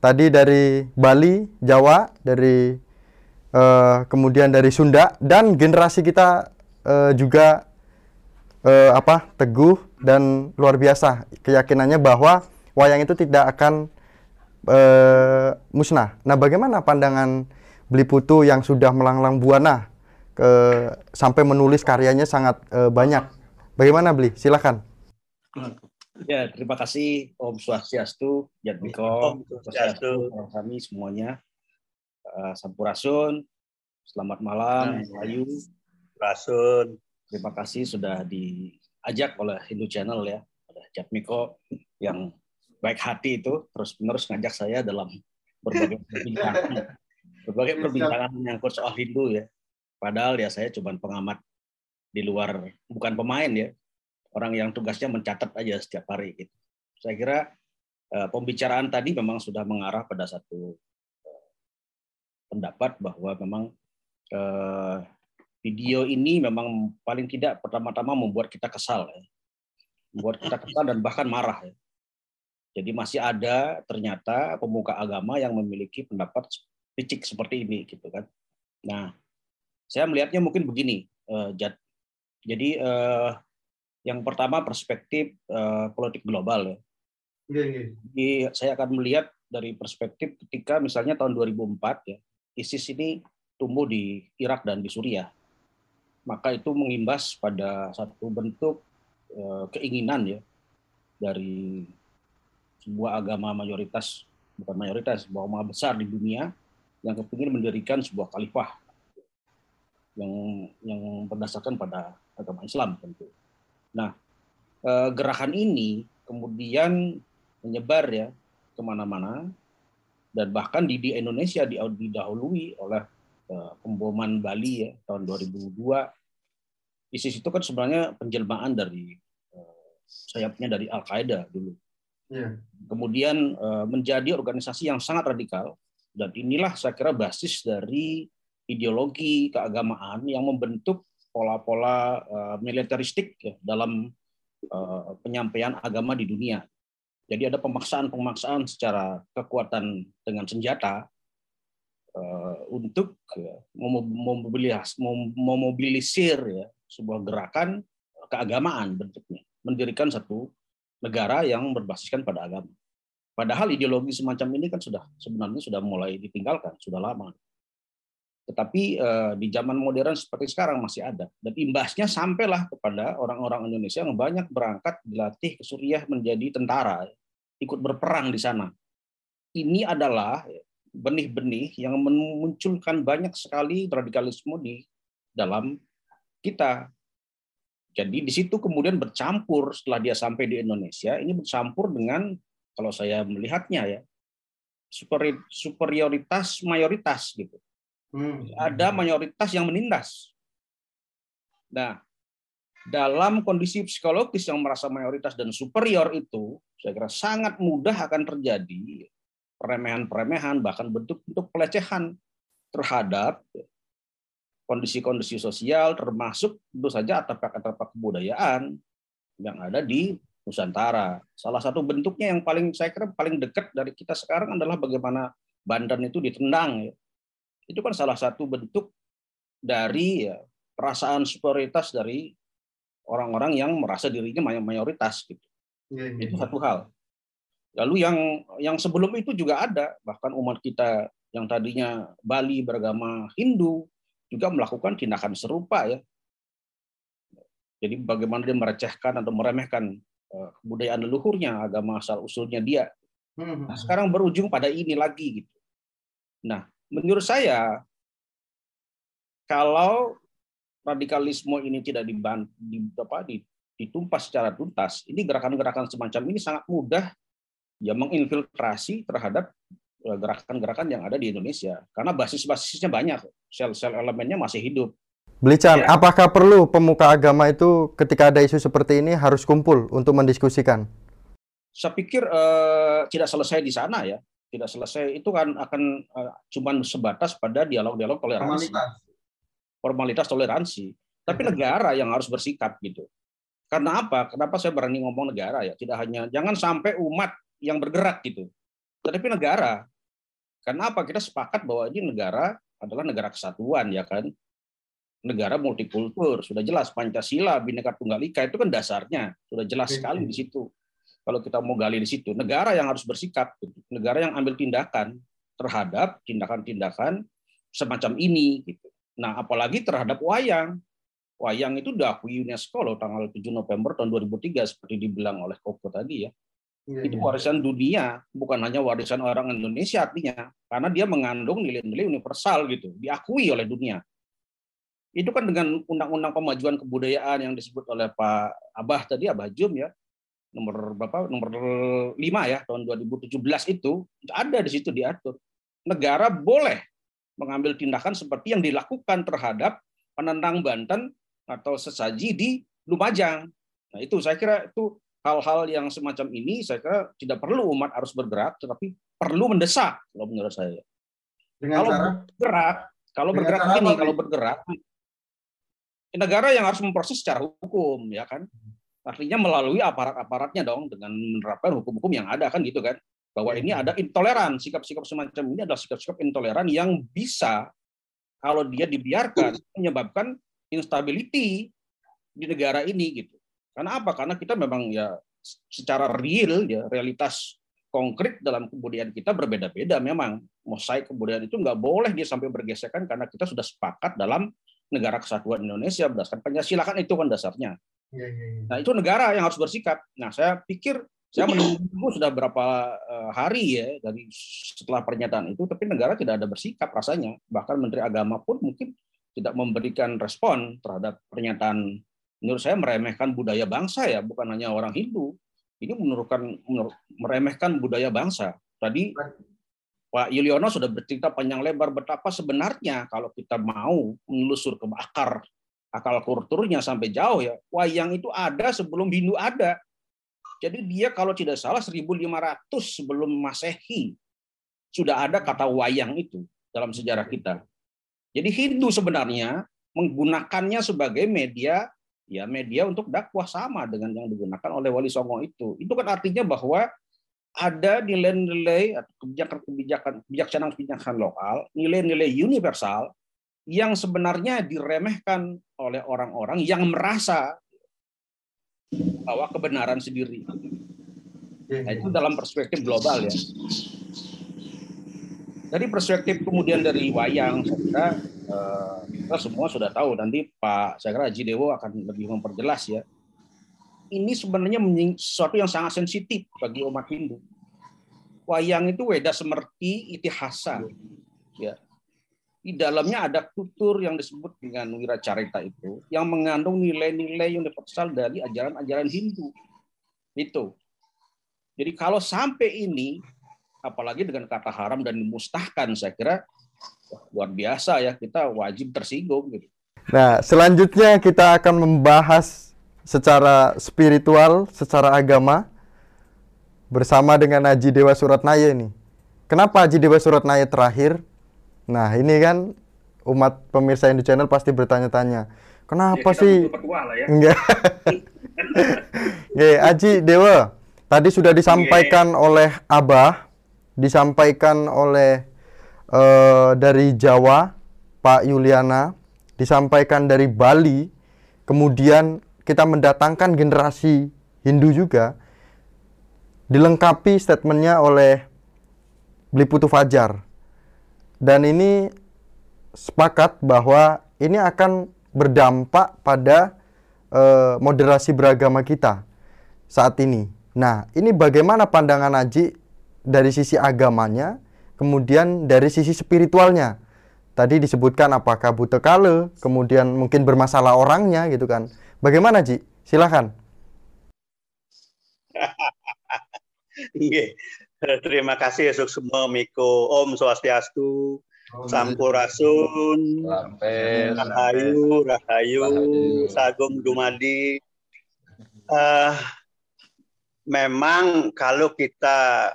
tadi dari Bali, Jawa, dari uh, kemudian dari Sunda dan generasi kita uh, juga uh, apa teguh dan luar biasa keyakinannya bahwa wayang itu tidak akan uh, musnah. Nah, bagaimana pandangan Beli Putu yang sudah melanglang buana ke sampai menulis karyanya sangat uh, banyak. Bagaimana Beli? Silakan. Ya, terima kasih Om Swastiastu, Jatmiko, Om Swastiastu, kami semuanya. Uh, Sampurasun, selamat malam, Melayu. Rasun. Terima kasih sudah diajak oleh Hindu Channel ya, oleh Jatmiko yang baik hati itu terus-menerus ngajak saya dalam berbagai perbincangan. Berbagai perbincangan menyangkut soal Hindu ya. Padahal ya saya cuma pengamat di luar, bukan pemain ya, orang yang tugasnya mencatat aja setiap hari gitu. Saya kira uh, pembicaraan tadi memang sudah mengarah pada satu uh, pendapat bahwa memang uh, video ini memang paling tidak pertama-tama membuat kita kesal, ya. membuat kita kesal dan bahkan marah. Ya. Jadi masih ada ternyata pemuka agama yang memiliki pendapat picik seperti ini, gitu kan. Nah, saya melihatnya mungkin begini, uh, Jad. Jadi uh, yang pertama perspektif uh, politik global ya. Yeah, yeah. Jadi saya akan melihat dari perspektif ketika misalnya tahun 2004 ya, ISIS ini tumbuh di Irak dan di Suriah. Maka itu mengimbas pada satu bentuk keinginan ya dari sebuah agama mayoritas bukan mayoritas, bahwa besar di dunia yang kepingin mendirikan sebuah khalifah yang yang berdasarkan pada agama Islam tentu. Nah, eh, gerakan ini kemudian menyebar ya ke mana-mana dan bahkan di, di Indonesia didahului oleh eh, pemboman Bali ya tahun 2002. ISIS itu kan sebenarnya penjelmaan dari eh, sayapnya dari Al Qaeda dulu. Yeah. Kemudian menjadi organisasi yang sangat radikal dan inilah saya kira basis dari ideologi keagamaan yang membentuk pola-pola uh, militeristik ya, dalam uh, penyampaian agama di dunia. Jadi ada pemaksaan-pemaksaan secara kekuatan dengan senjata uh, untuk ya, memobilis, memobilisir ya, sebuah gerakan keagamaan bentuknya, mendirikan satu negara yang berbasiskan pada agama. Padahal ideologi semacam ini kan sudah sebenarnya sudah mulai ditinggalkan, sudah lama. Tetapi eh, di zaman modern seperti sekarang masih ada. Dan imbasnya sampailah kepada orang-orang Indonesia yang banyak berangkat dilatih ke Suriah menjadi tentara, ikut berperang di sana. Ini adalah benih-benih yang memunculkan banyak sekali radikalisme di dalam kita. Jadi di situ kemudian bercampur setelah dia sampai di Indonesia, ini bercampur dengan kalau saya melihatnya ya superioritas mayoritas gitu. Hmm. Ada mayoritas yang menindas. Nah, dalam kondisi psikologis yang merasa mayoritas dan superior itu, saya kira sangat mudah akan terjadi peremehan-peremehan, bahkan bentuk-bentuk pelecehan terhadap kondisi-kondisi sosial termasuk tentu saja artefak-artefak kebudayaan yang ada di Nusantara. Salah satu bentuknya yang paling saya kira paling dekat dari kita sekarang adalah bagaimana Bandan itu ditendang. Ya. Itu kan salah satu bentuk dari ya, perasaan superioritas dari orang-orang yang merasa dirinya mayoritas gitu. Ya, ya. Itu satu hal. Lalu yang yang sebelum itu juga ada bahkan umat kita yang tadinya Bali beragama Hindu juga melakukan tindakan serupa ya. Jadi bagaimana dia merecehkan atau meremehkan eh, kebudayaan leluhurnya, agama asal usulnya dia. Hmm. Nah, sekarang berujung pada ini lagi gitu. Nah, menurut saya kalau radikalisme ini tidak diban, di, apa, ditumpas secara tuntas, ini gerakan-gerakan semacam ini sangat mudah ya menginfiltrasi terhadap Eh, gerakan-gerakan yang ada di Indonesia karena basis-basisnya banyak sel-sel elemennya masih hidup. Belican, ya. apakah perlu pemuka agama itu ketika ada isu seperti ini harus kumpul untuk mendiskusikan? Saya pikir uh, tidak selesai di sana ya, tidak selesai itu kan akan uh, cuman sebatas pada dialog-dialog toleransi, formalitas, formalitas toleransi. Tapi negara yang harus bersikap gitu. Karena apa? Kenapa saya berani ngomong negara ya? Tidak hanya jangan sampai umat yang bergerak gitu, tetapi negara karena apa? Kita sepakat bahwa ini negara adalah negara kesatuan, ya kan? Negara multikultur, sudah jelas Pancasila, Bhinneka Tunggal Ika itu kan dasarnya sudah jelas sekali di situ. Kalau kita mau gali di situ, negara yang harus bersikap, negara yang ambil tindakan terhadap tindakan-tindakan semacam ini, gitu. Nah, apalagi terhadap wayang. Wayang itu diakui UNESCO loh tanggal 7 November tahun 2003 seperti dibilang oleh Koko tadi ya. Ya, itu iya. warisan dunia, bukan hanya warisan orang Indonesia artinya, karena dia mengandung nilai-nilai universal gitu, diakui oleh dunia. Itu kan dengan undang-undang pemajuan kebudayaan yang disebut oleh Pak Abah tadi, Abah Jum ya, nomor berapa? Nomor 5 ya, tahun 2017 itu ada di situ diatur. Negara boleh mengambil tindakan seperti yang dilakukan terhadap penendang Banten atau sesaji di Lumajang. Nah, itu saya kira itu hal-hal yang semacam ini saya kira tidak perlu umat harus bergerak, tetapi perlu mendesak kalau menurut saya. Dengan kalau cara, bergerak, kalau bergerak ini, kalau bergerak, negara yang harus memproses secara hukum, ya kan? Artinya melalui aparat-aparatnya dong dengan menerapkan hukum-hukum yang ada kan gitu kan? Bahwa ini ada intoleran, sikap-sikap semacam ini adalah sikap-sikap intoleran yang bisa kalau dia dibiarkan menyebabkan instability di negara ini gitu. Karena apa? Karena kita memang ya secara real ya realitas konkret dalam kebudayaan kita berbeda-beda memang mosaik kebudayaan itu nggak boleh dia sampai bergesekan karena kita sudah sepakat dalam negara kesatuan Indonesia berdasarkan Pancasila kan itu kan dasarnya. Ya, ya, ya. Nah itu negara yang harus bersikap. Nah saya pikir saya menunggu sudah berapa eh, hari ya dari setelah pernyataan itu, tapi negara tidak ada bersikap rasanya. Bahkan Menteri Agama pun mungkin tidak memberikan respon terhadap pernyataan menurut saya meremehkan budaya bangsa ya, bukan hanya orang Hindu. Ini menurutkan meremehkan budaya bangsa. Tadi Pak Yuliono sudah bercerita panjang lebar betapa sebenarnya kalau kita mau menelusur ke akar akal kulturnya sampai jauh ya, wayang itu ada sebelum Hindu ada. Jadi dia kalau tidak salah 1500 sebelum Masehi sudah ada kata wayang itu dalam sejarah kita. Jadi Hindu sebenarnya menggunakannya sebagai media ya media untuk dakwah sama dengan yang digunakan oleh Wali Songo itu. Itu kan artinya bahwa ada nilai-nilai kebijakan-kebijakan kebijaksanaan-kebijaksanaan lokal, nilai-nilai universal yang sebenarnya diremehkan oleh orang-orang yang merasa bahwa kebenaran sendiri. Nah, itu dalam perspektif global ya. Dari perspektif kemudian dari wayang, saya kira eh, kita semua sudah tahu nanti Pak saya kira Haji akan lebih memperjelas ya. Ini sebenarnya sesuatu yang sangat sensitif bagi umat Hindu. Wayang itu weda semerti itihasa. Ya. Di dalamnya ada tutur yang disebut dengan wiracarita itu yang mengandung nilai-nilai yang berasal dari ajaran-ajaran Hindu. Itu. Jadi kalau sampai ini apalagi dengan kata haram dan dimustahkan saya kira luar biasa ya kita wajib tersinggung gitu. Nah, selanjutnya kita akan membahas secara spiritual, secara agama bersama dengan Haji Dewa Suratnaya ini. Kenapa Haji Dewa Suratnaya terakhir? Nah, ini kan umat pemirsa Indo Channel pasti bertanya-tanya. Kenapa ya, sih? Ya. Enggak. Oke, Haji Dewa, tadi sudah disampaikan Oke. oleh Abah disampaikan oleh uh, dari Jawa Pak Yuliana, disampaikan dari Bali, kemudian kita mendatangkan generasi Hindu juga, dilengkapi statementnya oleh Bliputu Fajar. Dan ini sepakat bahwa ini akan berdampak pada uh, moderasi beragama kita saat ini. Nah, ini bagaimana pandangan Aji dari sisi agamanya, kemudian dari sisi spiritualnya. Tadi disebutkan apakah buta kale, kemudian mungkin bermasalah orangnya gitu kan. Bagaimana Ji? Silahkan. Terima kasih untuk semua Miko Om Swastiastu, Sampurasun, Rahayu, Rahayu, Sagung Dumadi. Uh, memang kalau kita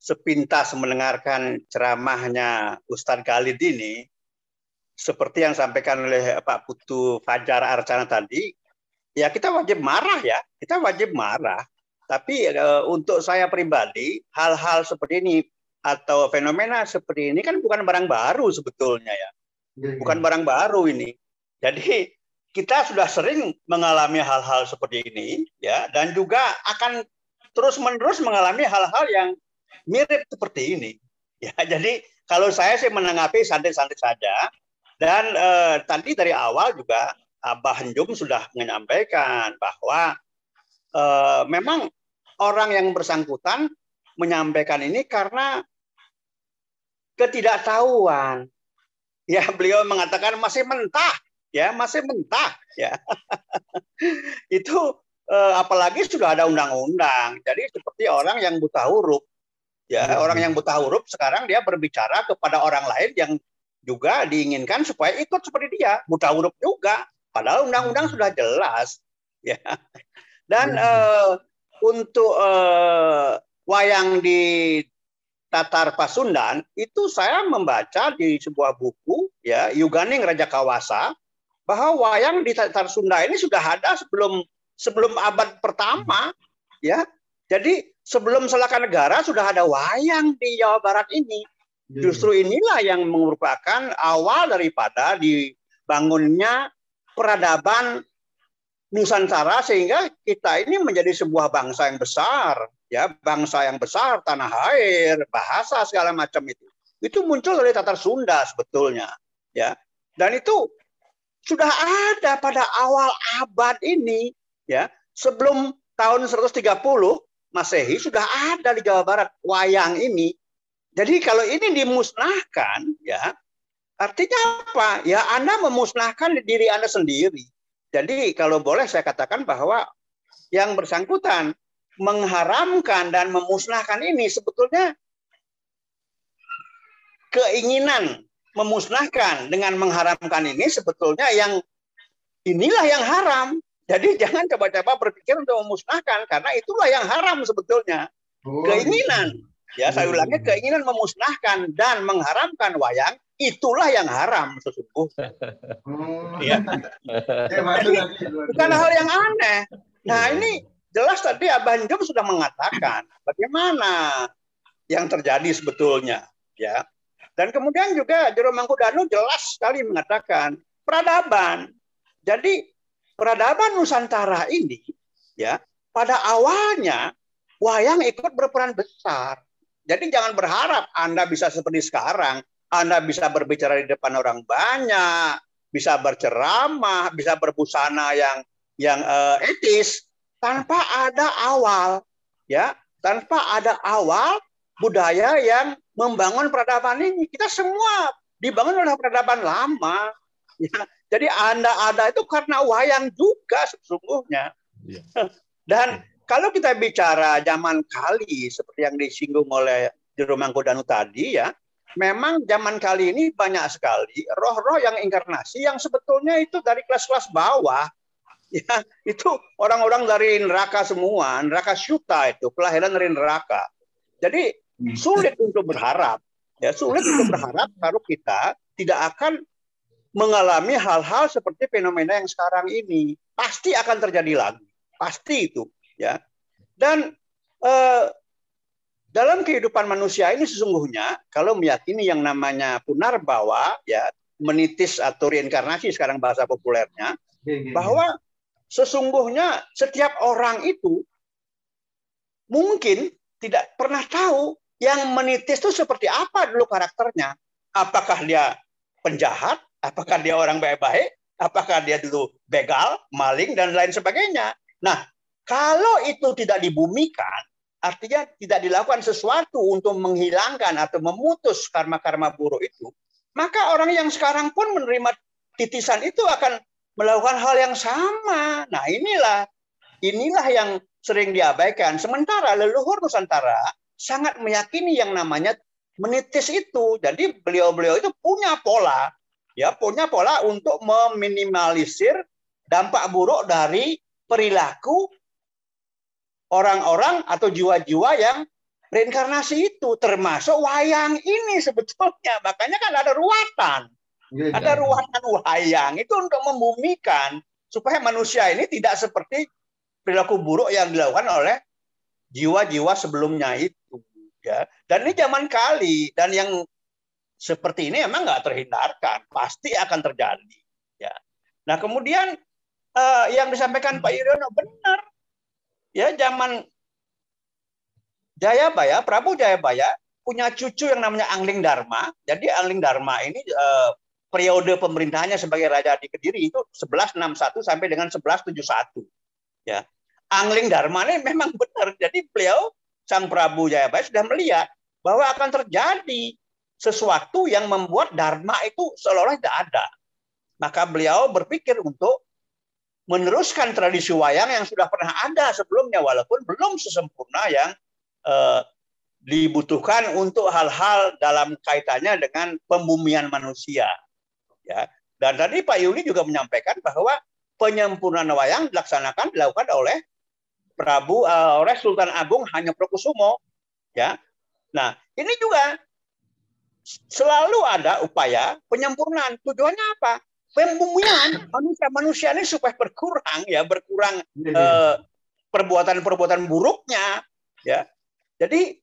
sepintas mendengarkan ceramahnya Ustadz Khalid ini, seperti yang sampaikan oleh Pak Putu Fajar Arcana tadi, ya kita wajib marah ya, kita wajib marah. Tapi e, untuk saya pribadi, hal-hal seperti ini atau fenomena seperti ini kan bukan barang baru sebetulnya ya, iya, iya. bukan barang baru ini. Jadi kita sudah sering mengalami hal-hal seperti ini ya, dan juga akan terus-menerus mengalami hal-hal yang mirip seperti ini. Ya, jadi kalau saya sih menanggapi santai-santai saja. Dan eh, tadi dari awal juga Abah Njum sudah menyampaikan bahwa eh, memang orang yang bersangkutan menyampaikan ini karena ketidaktahuan. Ya, beliau mengatakan masih mentah, ya, masih mentah, ya. Itu eh, apalagi sudah ada undang-undang. Jadi seperti orang yang buta huruf Ya, hmm. orang yang buta huruf sekarang dia berbicara kepada orang lain yang juga diinginkan supaya ikut seperti dia, buta huruf juga. Padahal undang-undang hmm. sudah jelas, ya. Dan uh, untuk uh, wayang di Tatar Pasundan itu saya membaca di sebuah buku ya Yuganing Raja Kawasa bahwa wayang di Tatar Sunda ini sudah ada sebelum sebelum abad pertama ya. Jadi sebelum Selaka Negara sudah ada wayang di Jawa Barat ini. Iya. Justru inilah yang merupakan awal daripada dibangunnya peradaban Nusantara sehingga kita ini menjadi sebuah bangsa yang besar, ya bangsa yang besar, tanah air, bahasa segala macam itu. Itu muncul dari Tatar Sunda sebetulnya, ya. Dan itu sudah ada pada awal abad ini, ya. Sebelum tahun 130 Masehi sudah ada di Jawa Barat wayang ini. Jadi kalau ini dimusnahkan, ya artinya apa? Ya Anda memusnahkan diri Anda sendiri. Jadi kalau boleh saya katakan bahwa yang bersangkutan mengharamkan dan memusnahkan ini sebetulnya keinginan memusnahkan dengan mengharamkan ini sebetulnya yang inilah yang haram jadi jangan coba-coba berpikir untuk memusnahkan karena itulah yang haram sebetulnya. Oh, keinginan, gitu. ya saya ulangi keinginan memusnahkan dan mengharamkan wayang itulah yang haram sesungguhnya. Oh. Ya. Jadi, bukan hal yang aneh. Nah ini jelas tadi Abah Jum sudah mengatakan bagaimana yang terjadi sebetulnya, ya. Dan kemudian juga Jero Mangkudano jelas sekali mengatakan peradaban. Jadi peradaban Nusantara ini ya pada awalnya wayang ikut berperan besar. Jadi jangan berharap Anda bisa seperti sekarang Anda bisa berbicara di depan orang banyak, bisa berceramah, bisa berbusana yang yang uh, etis tanpa ada awal, ya, tanpa ada awal budaya yang membangun peradaban ini. Kita semua dibangun oleh peradaban lama. Ya. Jadi Anda ada itu karena wayang juga sesungguhnya. Ya. Dan kalau kita bicara zaman kali seperti yang disinggung oleh Jero Mangkodanu tadi ya, memang zaman kali ini banyak sekali roh-roh yang inkarnasi yang sebetulnya itu dari kelas-kelas bawah. Ya, itu orang-orang dari neraka semua, neraka syuta itu, kelahiran dari neraka. Jadi sulit untuk berharap, ya sulit untuk berharap kalau kita tidak akan mengalami hal-hal seperti fenomena yang sekarang ini. Pasti akan terjadi lagi, pasti itu, ya. Dan eh, dalam kehidupan manusia ini sesungguhnya kalau meyakini yang namanya punar bahwa ya menitis atau reinkarnasi sekarang bahasa populernya bahwa sesungguhnya setiap orang itu mungkin tidak pernah tahu yang menitis itu seperti apa dulu karakternya. Apakah dia penjahat? Apakah dia orang baik-baik? Apakah dia dulu begal, maling, dan lain sebagainya? Nah, kalau itu tidak dibumikan, artinya tidak dilakukan sesuatu untuk menghilangkan atau memutus karma-karma buruk itu, maka orang yang sekarang pun menerima titisan itu akan melakukan hal yang sama. Nah, inilah inilah yang sering diabaikan. Sementara leluhur Nusantara sangat meyakini yang namanya menitis itu. Jadi beliau-beliau itu punya pola, ya, punya pola untuk meminimalisir dampak buruk dari perilaku orang-orang atau jiwa-jiwa yang reinkarnasi itu termasuk wayang ini sebetulnya. Makanya kan ada ruatan. Ya, ada ya. ruatan wayang itu untuk membumikan supaya manusia ini tidak seperti perilaku buruk yang dilakukan oleh jiwa-jiwa sebelumnya itu ya. Dan ini zaman kali dan yang seperti ini emang nggak terhindarkan pasti akan terjadi ya. Nah kemudian uh, yang disampaikan Pak Yuriono benar ya zaman Jayabaya, Prabu Jayabaya punya cucu yang namanya Angling Dharma. Jadi Angling Dharma ini eh, periode pemerintahannya sebagai raja di Kediri itu 1161 sampai dengan 1171. Ya. Angling Dharma ini memang benar. Jadi beliau Sang Prabu Jayabaya sudah melihat bahwa akan terjadi sesuatu yang membuat dharma itu seolah-olah tidak ada. Maka beliau berpikir untuk meneruskan tradisi wayang yang sudah pernah ada sebelumnya walaupun belum sesempurna yang eh, dibutuhkan untuk hal-hal dalam kaitannya dengan pembumian manusia. Ya. Dan tadi Pak Yuli juga menyampaikan bahwa penyempurnaan wayang dilaksanakan dilakukan oleh Prabu uh, oleh Sultan Agung hanya Prokusumo ya. Nah ini juga selalu ada upaya penyempurnaan. Tujuannya apa pembumian manusia manusia ini supaya berkurang ya berkurang eh, perbuatan-perbuatan buruknya ya jadi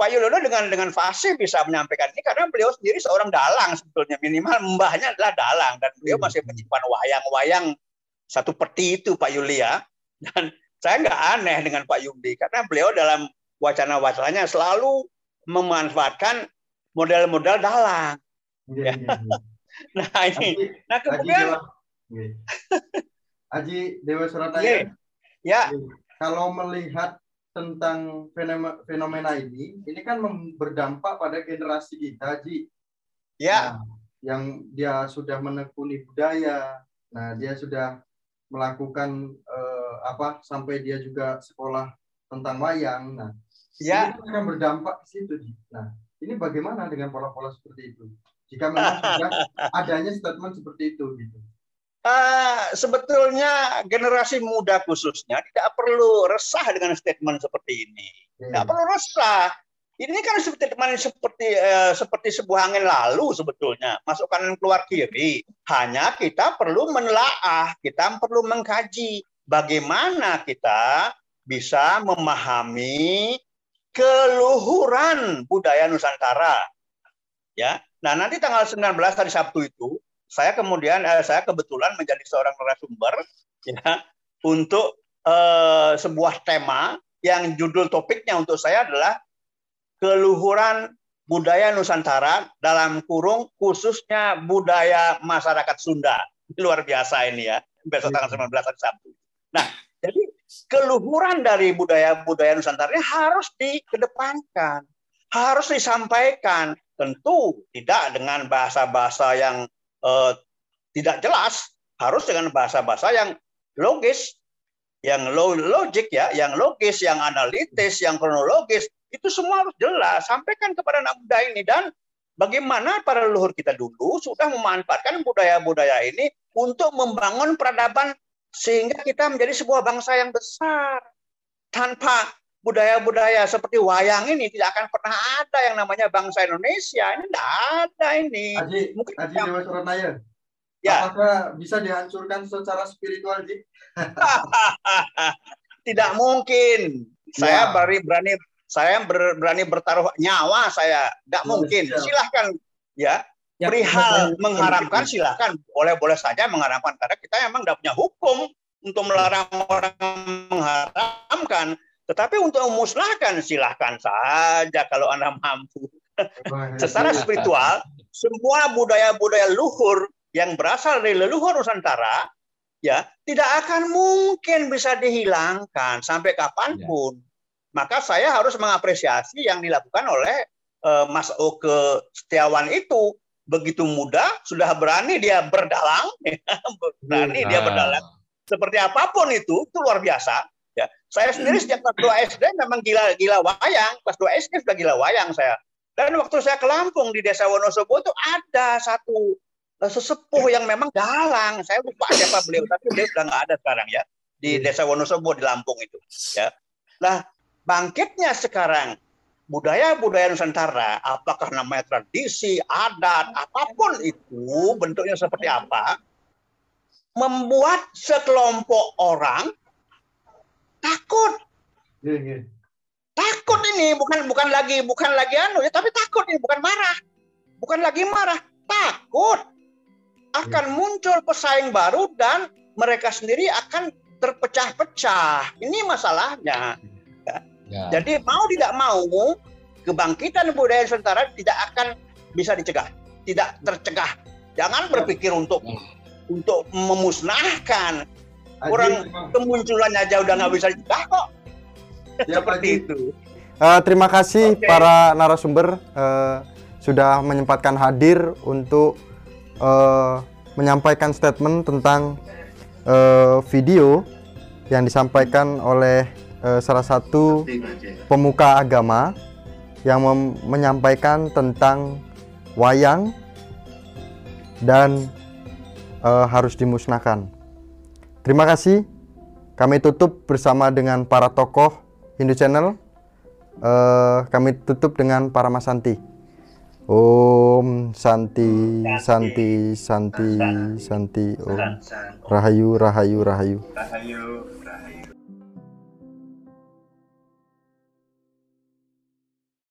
Pak Yulono dengan dengan fasih bisa menyampaikan ini karena beliau sendiri seorang dalang sebetulnya minimal mbahnya adalah dalang dan beliau hmm. masih menyimpan wayang-wayang satu peti itu Pak Yulia dan saya nggak aneh dengan Pak Yudi karena beliau dalam wacana-wacananya selalu memanfaatkan model-model dalang. Ya, ya. Nah ini, Aji, nah kemudian Aji Dewa, Surataya, ya. kalau melihat tentang fenomena ini, ini kan berdampak pada generasi kita, Haji. Ya. Nah, yang dia sudah menekuni budaya, nah dia sudah melakukan eh, apa sampai dia juga sekolah tentang wayang. Nah, ya. ini akan berdampak ke situ. Nah, ini bagaimana dengan pola-pola seperti itu? Jika memang sudah adanya statement seperti itu gitu. Uh, sebetulnya generasi muda khususnya tidak perlu resah dengan statement seperti ini. Hmm. Tidak perlu resah. Ini kan statement seperti uh, seperti sebuah angin lalu sebetulnya, masuk kanan keluar kiri. Hanya kita perlu menelaah, kita perlu mengkaji bagaimana kita bisa memahami keluhuran budaya Nusantara. Ya, Nah, nanti tanggal 19 hari Sabtu itu saya kemudian eh, saya kebetulan menjadi seorang narasumber ya untuk eh, sebuah tema yang judul topiknya untuk saya adalah keluhuran budaya Nusantara dalam kurung khususnya budaya masyarakat Sunda. Luar biasa ini ya, besok tanggal 19 hari Sabtu. Nah, jadi keluhuran dari budaya-budaya Nusantara ini harus dikedepankan, harus disampaikan. Tentu tidak dengan bahasa-bahasa yang eh, tidak jelas, harus dengan bahasa-bahasa yang logis, yang logik ya, yang logis, yang analitis, yang kronologis, itu semua harus jelas. Sampaikan kepada anak muda ini dan bagaimana para leluhur kita dulu sudah memanfaatkan budaya-budaya ini untuk membangun peradaban sehingga kita menjadi sebuah bangsa yang besar. Tanpa budaya-budaya seperti wayang ini tidak akan pernah ada yang namanya bangsa Indonesia. Ini tidak ada ini. Haji, Mungkin Haji yang- Dewa Suranaya, ya. apakah bisa dihancurkan secara spiritual, Ji? tidak mungkin. Saya Ya. berani berani saya ber- berani bertaruh nyawa saya. Tidak Ya, mungkin. siap. Silahkan ya. Ya, Perihal betul. mengharamkan silahkan boleh-boleh saja mengharamkan karena kita emang tidak punya hukum untuk melarang orang mengharamkan. Tetapi untuk memusnahkan silahkan saja kalau anda mampu. Secara spiritual, semua budaya-budaya luhur yang berasal dari leluhur Nusantara ya tidak akan mungkin bisa dihilangkan sampai kapan pun. Maka saya harus mengapresiasi yang dilakukan oleh eh, Mas Oke Setiawan itu begitu muda sudah berani dia berdalang, berani dia Nah, berdalang seperti apa pun itu itu luar biasa. Ya, saya sendiri sejak kelas 2 SD memang gila gila wayang, kelas 2 SD sudah gila wayang saya. Dan waktu saya ke Lampung di Desa Wonosobo itu ada satu eh, sesepuh yang memang dalang. Saya lupa siapa beliau, tapi beliau sudah nggak ada sekarang ya di Desa Wonosobo di Lampung itu. Ya, nah bangkitnya sekarang budaya-budaya Nusantara, apakah namanya tradisi, adat, apa pun itu bentuknya seperti apa, membuat sekelompok orang takut. Iya, iya. takut ini bukan bukan lagi bukan lagi anu ya tapi takut ini bukan marah. Bukan lagi marah takut. Akan muncul pesaing baru dan mereka sendiri akan terpecah-pecah. Ini masalahnya. Ya. jadi mau tidak mau kebangkitan budaya Nusantara tidak akan bisa dicegah tidak tercegah. Jangan berpikir untuk untuk memusnahkan orang kemunculannya aja udah nggak bisa dicegah kok Siap, seperti Haji. itu Eh, terima kasih Oke. para narasumber eh, sudah menyempatkan hadir untuk eh, menyampaikan statement tentang eh, video yang disampaikan oleh eh, salah satu pemuka agama yang menyampaikan tentang wayang dan eh, harus dimusnahkan. Terima kasih. Kami tutup bersama dengan para tokoh Hindu Channel. Eh, kami tutup dengan para Mas Santi. Om Santi, Santi, Santi, Santi, Om Rahayu, Rahayu, Rahayu. Rahayu.